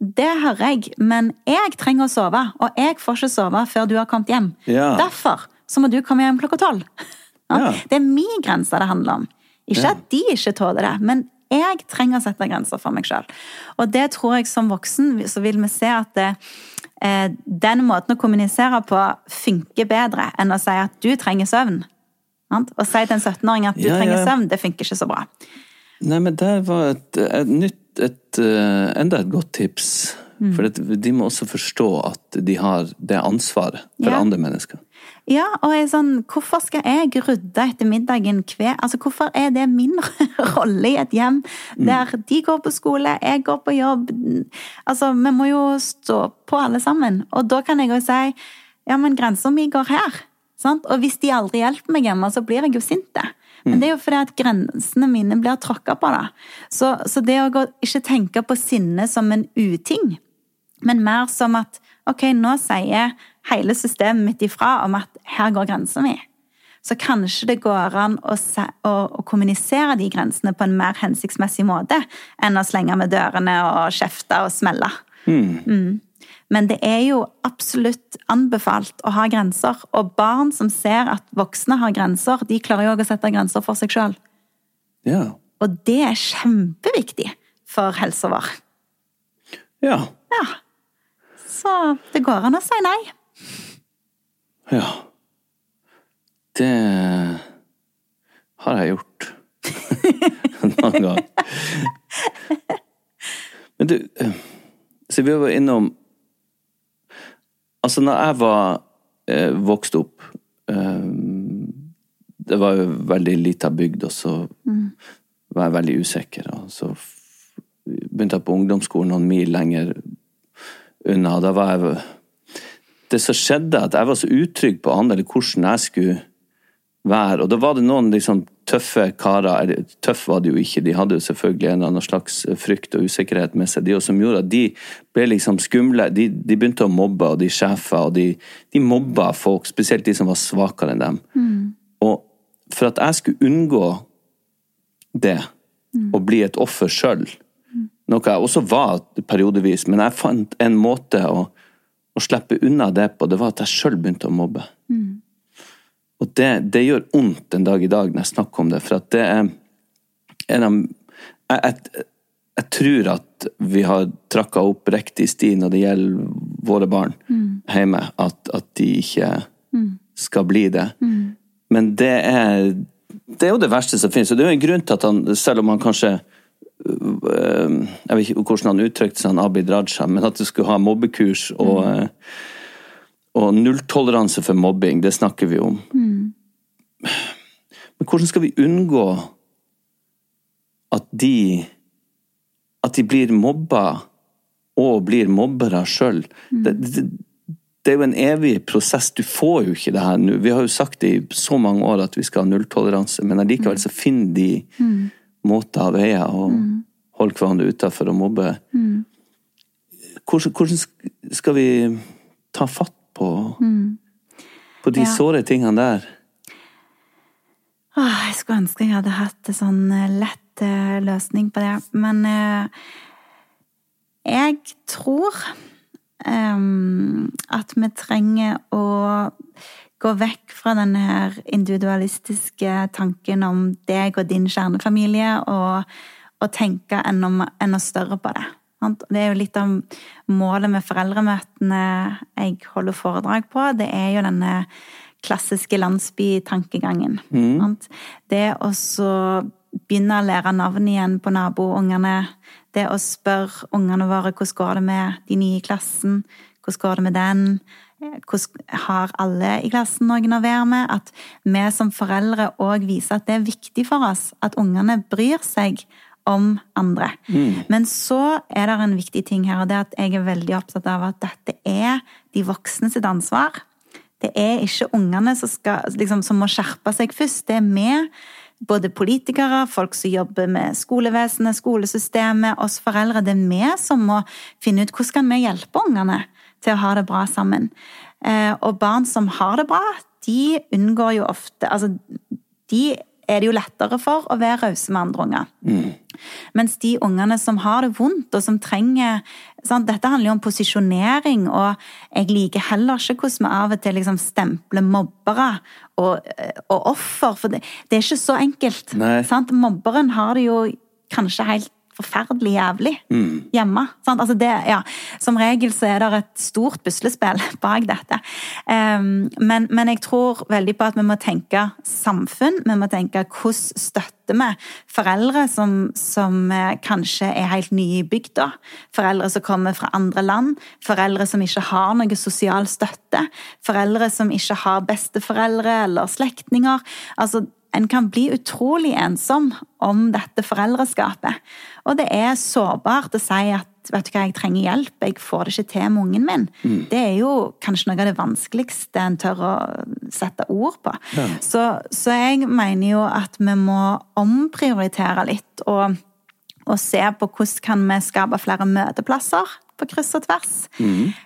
det hører jeg, men jeg trenger å sove. Og jeg får ikke sove før du har kommet hjem. Ja. Derfor så må du komme hjem klokka tolv. Ja. Det er min grense det handler om. Ikke Ja. at de ikke tåler det, men jeg trenger å sette grenser for meg sjøl. Og det tror jeg som voksen så vil vi se at det, eh, den måten å kommunisere på funker bedre enn å si at du trenger søvn. Sant? Å si til en 17-åring at du Ja, trenger ja. søvn, det funker ikke så bra. Nei, men der var et, et nytt et, eh, Enda et godt tips. Mm. For de må også forstå at de har det ansvaret for Ja. andre mennesker. Ja, og jeg er sånn, hvorfor skal jeg rydde etter middagen hver Altså, hvorfor er det min rolle i et hjem der de går på skole, jeg går på jobb? Altså, vi må jo stå på alle sammen. Og da kan jeg jo si ja, men grensa mi går her. Sant? Og hvis de aldri hjelper meg hjemme, så blir jeg jo sint. Men det er jo fordi at grensene mine blir tråkka på. da. Så, så det å gå, ikke tenke på sinne som en uting, Men mer som at ok, nå sier hele systemet mitt ifra om at her går grensa mi. Så kanskje det går an å, å, å, kommunisere de grensene på en mer hensiktsmessig måte enn å slenge med dørene og kjefte og smelle. Mm. Mm. Men det er jo absolutt anbefalt å ha grenser. Og barn som ser at voksne har grenser, de klarer jo òg å sette grenser for seg sjøl. Ja. Og det er kjempeviktig for helsa vår. Ja. Ja. Så det går an å si nei. Ja. Det har jeg gjort. Noen gang. Men du eh, Så vi var innom Altså, når jeg var eh, vokst opp eh, Det var jo veldig lita bygd, og så var jeg veldig usikker. Og så begynte jeg på ungdomsskolen noen mil lenger unna. Da var jeg Det som skjedde, at jeg var så utrygg på han, eller hvordan jeg skulle være. Og da var det noen liksom tøffe karer, eller tøff var det jo ikke, de hadde jo selvfølgelig en eller annen slags frykt og usikkerhet med seg, de også, som gjorde at de ble liksom skumle. De, de begynte å mobbe, og de sjefer, og de, de mobba folk, spesielt de som var svakere enn dem. Og for at jeg skulle unngå det, å bli et offer sjøl, noe jeg også var periodevis, men jeg fant en måte å, å slippe unna det på, det var at jeg sjøl begynte å mobbe. Og det, det gjør vondt den dag i dag når jeg snakker om det, for at det er en av jeg, jeg, jeg tror at vi har trakka opp riktig sti når det gjelder våre barn hjemme, at, at de ikke skal bli det. Men det er, det er jo det verste som finnes, og det er jo en grunn til at han, selv om han kanskje Jeg vet ikke hvordan han uttrykte seg, han Abid Raja, men at du skulle ha mobbekurs og mm. og nulltoleranse for mobbing, det snakker vi om. Men hvordan skal vi unngå at de At de blir mobba og blir mobbere sjøl? Det, det, det er jo en evig prosess. Du får jo ikke det her nå. Vi har jo sagt det i så mange år at vi skal ha nulltoleranse, men allikevel så finner de måter og veier å holde hverandre utafor og mobbe. Hvordan, hvordan skal vi ta fatt på, på de Ja. såre tingene der? Åh, jeg skulle ønske jeg hadde hatt en sånn eh, lett eh, løsning på det. Men eh, jeg tror em, at vi trenger å gå vekk fra denne her individualistiske tanken om deg og din kjernefamilie, og, og tenke enda, enda større på det. Det er jo litt av målet med foreldremøtene jeg holder foredrag på. Det er jo denne klassiske landsbytankegangen. Mm. Det å så begynne å lære navn igjen på naboungene. Det å spørre ungene våre hvordan går det med de nye i klassen. Hvordan går det med den? Har alle i klassen noen å være med? At vi som foreldre òg viser at det er viktig for oss at ungene bryr seg om andre. Men så er det en viktig ting her, og det er at jeg er veldig opptatt av at dette er de voksne sitt ansvar. Det er ikke ungene som, skal, liksom, som må skjerpe seg først. Det er vi, både politikere, folk som jobber med skolevesenet, skolesystemet, oss foreldre. Det er vi som må finne ut hvordan kan vi hjelpe ungene til å ha det bra sammen. Eh, og barn som har det bra, de unngår jo ofte Altså, de er det jo lettere for å være rause med andre unger. Mens de ungene som har det vondt, og som trenger sant? Dette handler jo om posisjonering, og jeg liker heller ikke hvordan vi av og til liksom stempler mobbere og, og offer, for det, det er ikke så enkelt. Sant? Mobberen har det jo kanskje helt forferdelig jævlig hjemme. Sant? Altså det, ja, som regel så er det et stort puslespill bak dette. Um, men, men jeg tror veldig på at vi må tenke samfunn. Vi må tenke hvordan støtter vi foreldre som, som eh, kanskje er helt nye i bygda. Foreldre som kommer fra andre land. Foreldre som ikke har noe sosial støtte. Foreldre som ikke har besteforeldre eller slektninger. Altså, en kan bli utrolig ensom om dette foreldreskapet. Og det er sårbart å si at vet du hva, jeg trenger hjelp, jeg får det ikke til med ungen min. Det er jo kanskje noe av det vanskeligste en tør å sette ord på. Så, så jeg mener jo at vi må omprioritere litt og, og se på hvordan kan vi skape flere møteplasser på kryss og tvers.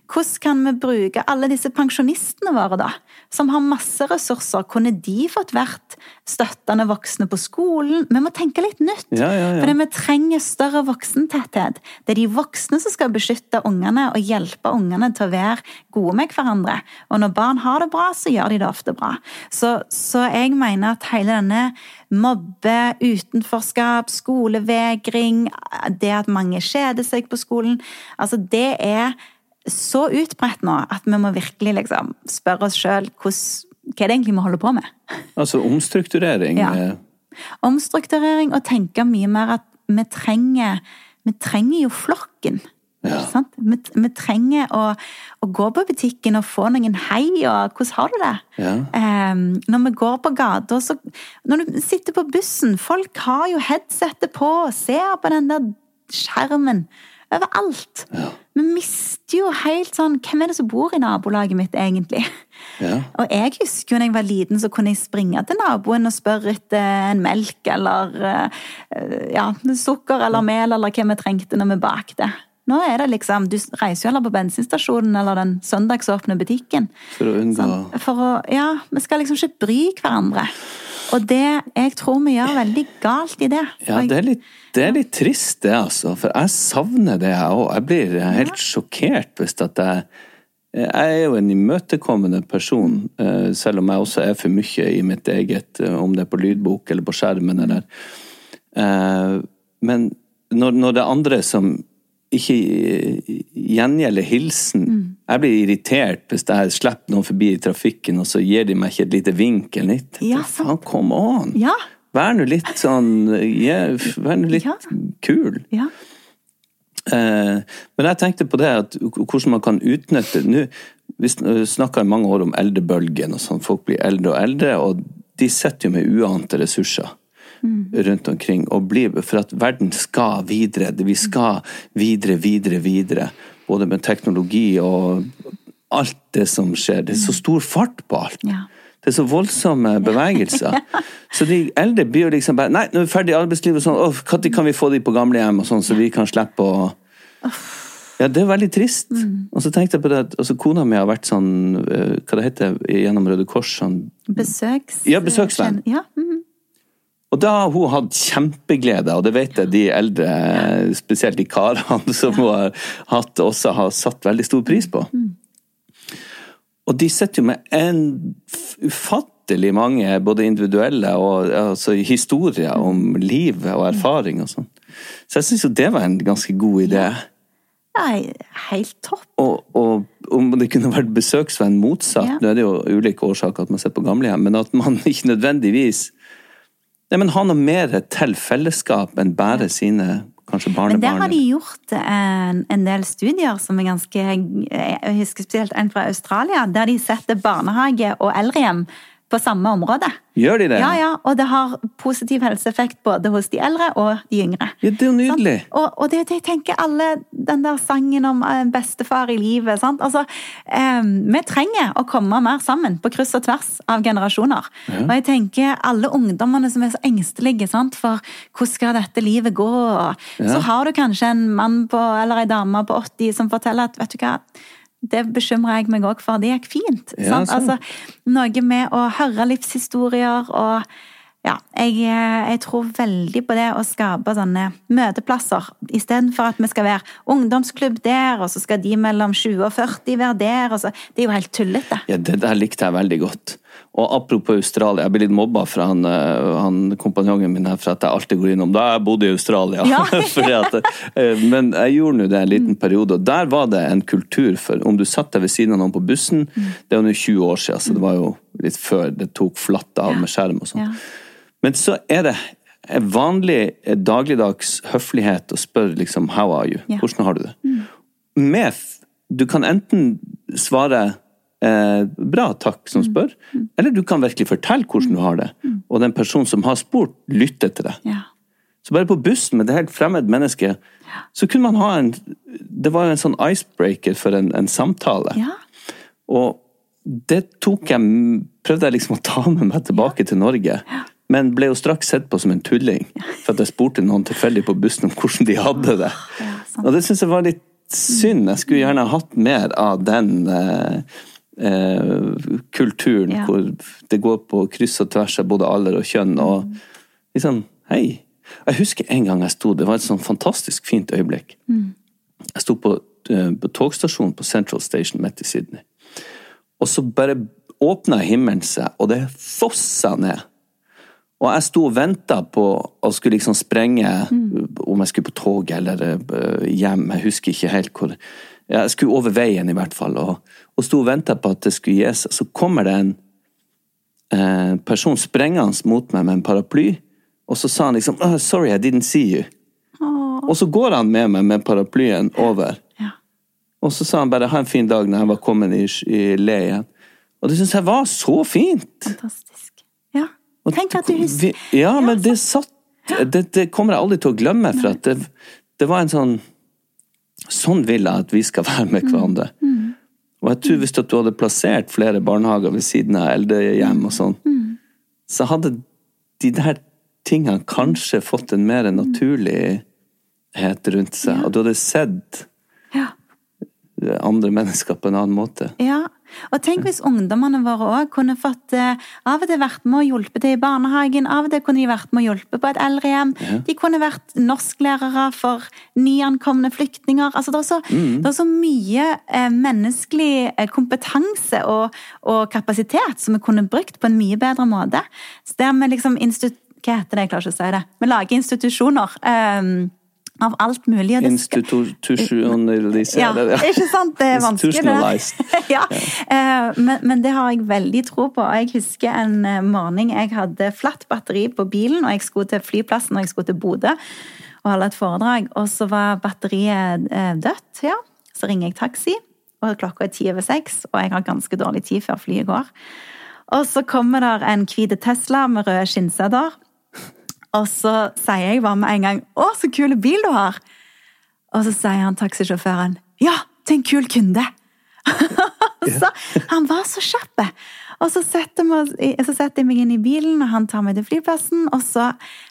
Hvordan kan vi bruke alle disse pensjonistene våre, da, som har masse ressurser? Kunne de fått vært støttende voksne på skolen? Vi må tenke litt nytt. Ja, ja, ja. Fordi vi trenger større voksentetthet. Det er de voksne som skal beskytte ungene og hjelpe ungene til å være gode med hverandre. Og når barn har det bra, så gjør de det ofte bra. Så, så jeg mener at hele denne mobbe, utenforskap, skolevegring, det at mange kjeder seg på skolen, altså det er så utbredt nå at vi må virkelig liksom spørre oss sjøl hva er det egentlig vi holder på med? Altså omstrukturering. Ja. eh, Omstrukturering og tenke mye mer at vi trenger Vi trenger jo flokken. Ja. Sant? Vi, vi trenger å, å gå på butikken og få noen hei og 'hvordan har du det?' Ja. Um, når vi går på gata, så Når du sitter på bussen, folk har jo headsetet på og ser på den der skjermen overalt. Vi mister jo helt sånn Hvem er det som bor i nabolaget mitt, egentlig? Ja. Og jeg husker jo da jeg var liten, så kunne jeg springe til naboen og spørre etter en melk eller eh, ja, sukker eller mel eller hva vi trengte når vi bakte. Nå er det liksom, Du reiser jo heller på bensinstasjonen eller den søndagsåpne butikken. For å unngå sånn, For å, ja, Vi skal liksom ikke bry hverandre. Og det jeg tror vi gjør veldig galt i det. Ja, det er, litt, det er litt trist, det, altså. For jeg savner det, jeg òg. Jeg blir helt sjokkert hvis at jeg Jeg er jo en imøtekommende person, eh, selv om jeg også er for mye i mitt eget, eh, om det er på lydbok eller på skjermen eller eh, Men når, når det er andre som ikke eh, gjengjelder hilsen Jeg blir irritert hvis jeg slipper noen forbi i trafikken, og så gir de meg ikke et lite vink eller litt. Ja, Faen, come on! Ja. Vær nå litt sånn ja, Vær nå litt Ja. kul. ja. Eh, men jeg tenkte på det at hvordan man kan utnytte nå Vi snakka i mange år om eldrebølgen, og sånn. Folk blir eldre og eldre, og de sitter jo med uante ressurser. Rundt omkring, og blir, for at verden skal videre. Vi skal videre, videre, videre. Både med teknologi og alt det som skjer. Det er så stor fart på alt. Ja. Det er så voldsomme bevegelser. Så de eldre blir jo liksom bare Nei, nå er vi ferdig i arbeidslivet, og sånn. Når kan vi få de på gamlehjem, og sånn, så vi kan slippe å Ja, det er veldig trist. Og så tenkte jeg på det at altså, kona mi har vært sånn eh, Hva det heter gjennom Røde Kors sånn Besøks... Ja, besøksvenn. Ja. Og da har hun hatt kjempeglede, og det vet jeg de eldre, spesielt de karene som hun har hatt, også har satt veldig stor pris på. Og de sitter jo med en ufattelig mange både individuelle og altså, historier om livet og erfaring og sånn. Så jeg syns jo det var en ganske god idé. Nei, helt topp. Og, og om det kunne vært besøksvenn motsatt, Ja. nå er det jo ulike årsaker at man ser på gamlehjem, men at man ikke nødvendigvis Nei, men ha noe mer til fellesskap enn bare sine kanskje barnebarn. Men der har de gjort en, en del studier som er ganske Jeg husker spesielt en fra Australia, der de setter barnehage og eldrehjem på samme område. Gjør de det? Ja, ja, og det har positiv helseeffekt både hos de eldre og de yngre. Ja, det er jo nydelig. Sånn? Og, og det, jeg tenker alle Den der sangen om eh, bestefar i livet sant? Altså, eh, Vi trenger å komme mer sammen på kryss og tvers av generasjoner. Og jeg tenker alle ungdommene som er så engstelige sant? for hvordan skal dette livet gå? Og Så har du kanskje en mann på, eller ei dame på 80 som forteller at vet du hva, det bekymrer jeg meg òg for. Det gikk fint. Ja, sant. Altså, noe med å høre livshistorier og ja, jeg, jeg tror veldig på det å skape sånne møteplasser. Istedenfor at vi skal være ungdomsklubb der, og så skal de mellom 20 og 40 være der. Og så, det er jo helt tullete. Ja, det der likte jeg veldig godt. Og apropos Australia, jeg blir litt mobba fra han, eh, han kompanjongen min her for at jeg alltid går innom Da jeg bodde i Australia. Ja. At, eh, men jeg gjorde nå det en liten periode, og der var det en kultur for Om du satt deg ved siden av noen på bussen, det er jo nå 20 år siden, så det var jo litt før det tok flatt av med skjerm og sånn. Ja. Men så er det en vanlig eh, dagligdags høflighet å spørre liksom How are you? Ja. Hvordan har du det? Med Du kan enten svare eh, bra, takk, som spør, eller du kan virkelig fortelle hvordan du har det. Og den personen som har spurt, lytter til deg. Ja. Så bare på bussen med et helt fremmed menneske, så kunne man ha en Det var jo en sånn icebreaker for en, en samtale. ja. Og det tok jeg Prøvde jeg liksom å ta med meg tilbake til Norge. Men ble jo straks sett på som en tulling. For at jeg spurte noen tilfeldig på bussen om hvordan de hadde det. Og det syns jeg var litt synd. Jeg skulle gjerne hatt mer av den eh, eh, kulturen Ja. hvor det går på kryss og tvers av både alder og kjønn. Og liksom, hei. Jeg husker en gang jeg sto, det var et sånn fantastisk fint øyeblikk. Jeg sto på, eh, på togstasjonen på Central Station midt i Sydney. Og så bare åpna himmelen seg, og det fossa ned. Og jeg sto og venta på å skulle liksom sprenge, om jeg skulle på tog eller eh, hjem, jeg husker ikke helt hvor. Jeg skulle over veien, i hvert fall, og, og sto og venta på at det skulle gis. Så kommer det en eh, person sprengende mot meg med en paraply, og så sa han liksom oh, 'Sorry, I didn't see you'. Og så går han med meg med paraplyen over. Ja. Og så sa han bare 'ha en fin dag' når jeg var kommet i, i le igjen. Og det syns jeg var så fint! Fantastisk. Tenk at du husker Ja, men det satt det, det kommer jeg aldri til å glemme, for det, det var en sånn Sånn vil jeg at vi skal være med hverandre. Og jeg tror hvis du hadde plassert flere barnehager ved siden av eldrehjem og sånn, så hadde de der tingene kanskje fått en mer naturlighet rundt seg, og du hadde sett Ja. andre mennesker på en annen måte. Ja, og tenk hvis ungdommene våre òg kunne fått eh, av og til vært med og hjulpet til i barnehagen, av og til kunne de vært med og hjulpet på et eldrehjem. De kunne vært norsklærere for nyankomne flyktninger. Altså, det, er så, det er så mye eh, menneskelig eh, kompetanse og, og kapasitet som vi kunne brukt på en mye bedre måte. Så der vi liksom institu- Hva heter det? Jeg klarer ikke å si det. Vi lager institusjoner. eh, av alt mulig. og Institusjonalisere ja, ikke sant? Det er vanskelig. Ja. Eh, men, men det har jeg veldig tro på. Jeg husker en eh, morgen jeg hadde flatt batteri på bilen, og jeg skulle til flyplassen og jeg skulle til Bodø og holde et foredrag. Og så var batteriet eh, dødt. ja. Så ringer jeg taxi, og klokka er ti over seks, og jeg har ganske dårlig tid før flyet går. Og så kommer der en hvit Tesla med røde skinnseter. Og så sier jeg bare med en gang 'Å, så kul bil du har'. Og så sier han taxisjåføren 'Ja, til en kul kunde'. så Han var så kjapp. Og så setter, jeg meg inn i bilen, og han tar meg til flyplassen. Og så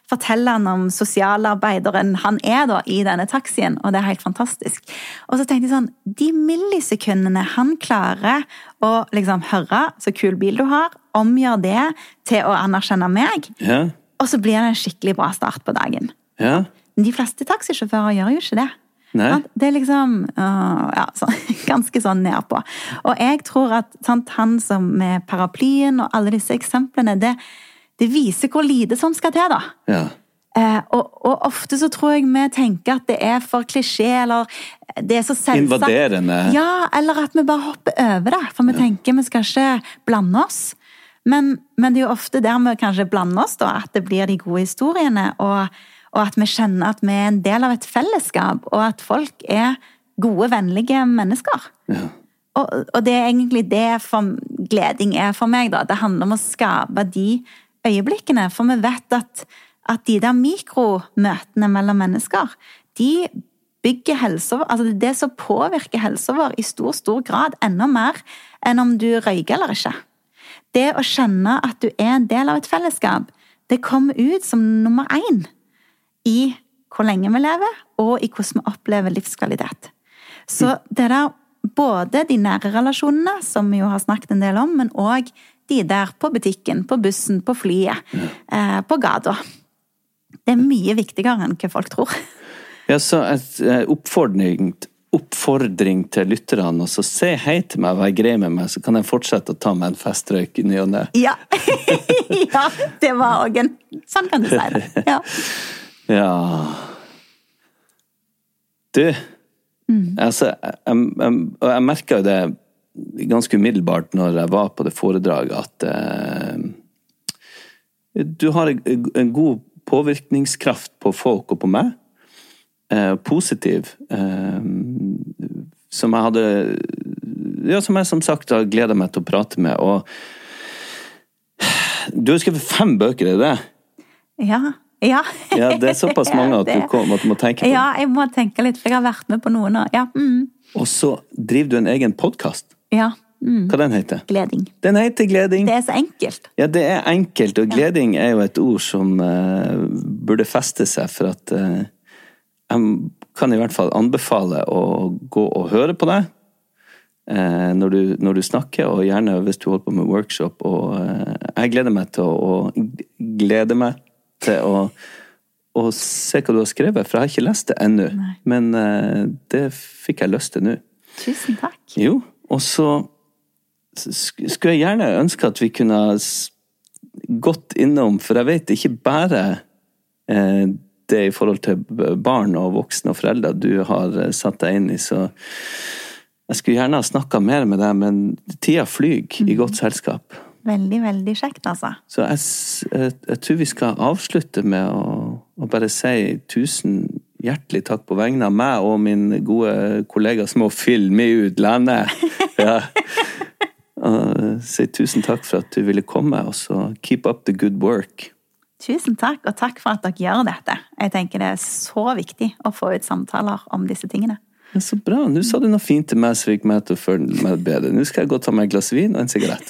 forteller han om sosialarbeideren han er da i denne taxien, og det er helt fantastisk. Og så tenkte jeg sånn De millisekundene han klarer å liksom høre så kul bil du har, omgjør det til å anerkjenne meg, Ja, og så blir det en skikkelig bra start på dagen. ja. Men de fleste taxisjåfører gjør jo ikke det. Nei. Det er liksom øh, ja, så, ganske sånn nedpå. Og jeg tror at sant, han som med paraplyen og alle disse eksemplene, det, det viser hvor lite som skal til, da. ja. Eh, og, og ofte så tror jeg vi tenker at det er for klisjé, eller det er så selvsagt. Invaderende. Ja, eller at vi bare hopper over det. For vi tenker vi skal ikke blande oss. Men, men det er jo ofte der vi kanskje blander oss, da, at det blir de gode historiene. Og, og at vi kjenner at vi er en del av et fellesskap, og at folk er gode, vennlige mennesker. Og, og det er egentlig det for, gleding er for meg. da. Det handler om å skape de øyeblikkene. For vi vet at, at de der mikromøtene mellom mennesker, de bygger helsa vår Altså det er det som påvirker helsa vår i stor, stor grad. Enda mer enn om du røyker eller ikke. Det å kjenne at du er en del av et fellesskap, det kommer ut som nummer én i hvor lenge vi lever, og i hvordan vi opplever livskvalitet. Så det der både de nære relasjonene, som vi jo har snakket en del om, men òg de der på butikken, på bussen, på flyet, eh, på gata. Det er mye viktigere enn hva folk tror. Ja, så et eh, oppfordring, oppfordring til lytterne, altså se hei til meg vær grei med meg, så kan jeg fortsette å ta meg en festrøyk i ny og ne. Ja. ja, det var òg en Sånn kan du si det. Ja. Ja Du, altså, jeg, jeg, jeg merka jo det ganske umiddelbart når jeg var på det foredraget, at eh, du har en, en god påvirkningskraft på folk og på meg. Eh, positiv. Eh, som jeg hadde Ja, som jeg som sagt har gleda meg til å prate med. Og du har skrevet fem bøker, er det? Ja. Ja. Ja, det er såpass mange at du, kom, at du må tenke på det. Ja, jeg må tenke litt, for jeg har vært med på noen. og- Ja. Mm. Og så driver du en egen podkast. ja. Mm. Hva den heter Gleding. Den heter Gleding. Det er så enkelt. Ja, det er enkelt, og gleding er jo et ord som uh, burde feste seg, for at uh, jeg kan i hvert fall anbefale å gå og høre på deg eh, når, du, når, du, snakker, og gjerne hvis du holder på med workshop. Og eh, jeg gleder meg til å, gleder meg til å, å, se hva du har skrevet, for jeg har ikke lest det ennå. Men eh, det fikk jeg lyst til nå. Tusen takk. Jo, og så skulle jeg gjerne ønske at vi kunne gått innom, for jeg vet ikke bare eh, det i forhold til barn og voksne og foreldre du har eh, satt deg inn i, så jeg skulle gjerne ha snakka mer med deg, men tida flyr i mhm. godt selskap. Veldig, veldig kjekt, altså. Så jeg, jeg, jeg tror vi skal avslutte med å, å, bare si tusen hjertelig takk på vegne av meg og min gode kollega som må filme i utlandet. Ja. Og si tusen takk for at du ville komme, og så keep up the good work. Tusen takk, og takk for at dere gjør dette. Jeg tenker Det er så viktig å få ut samtaler om disse tingene. Ja, så bra. Nå sa du noe fint til meg som fikk meg til å føle meg bedre. Nå skal jeg gå og ta meg et glass vin og en sigarett.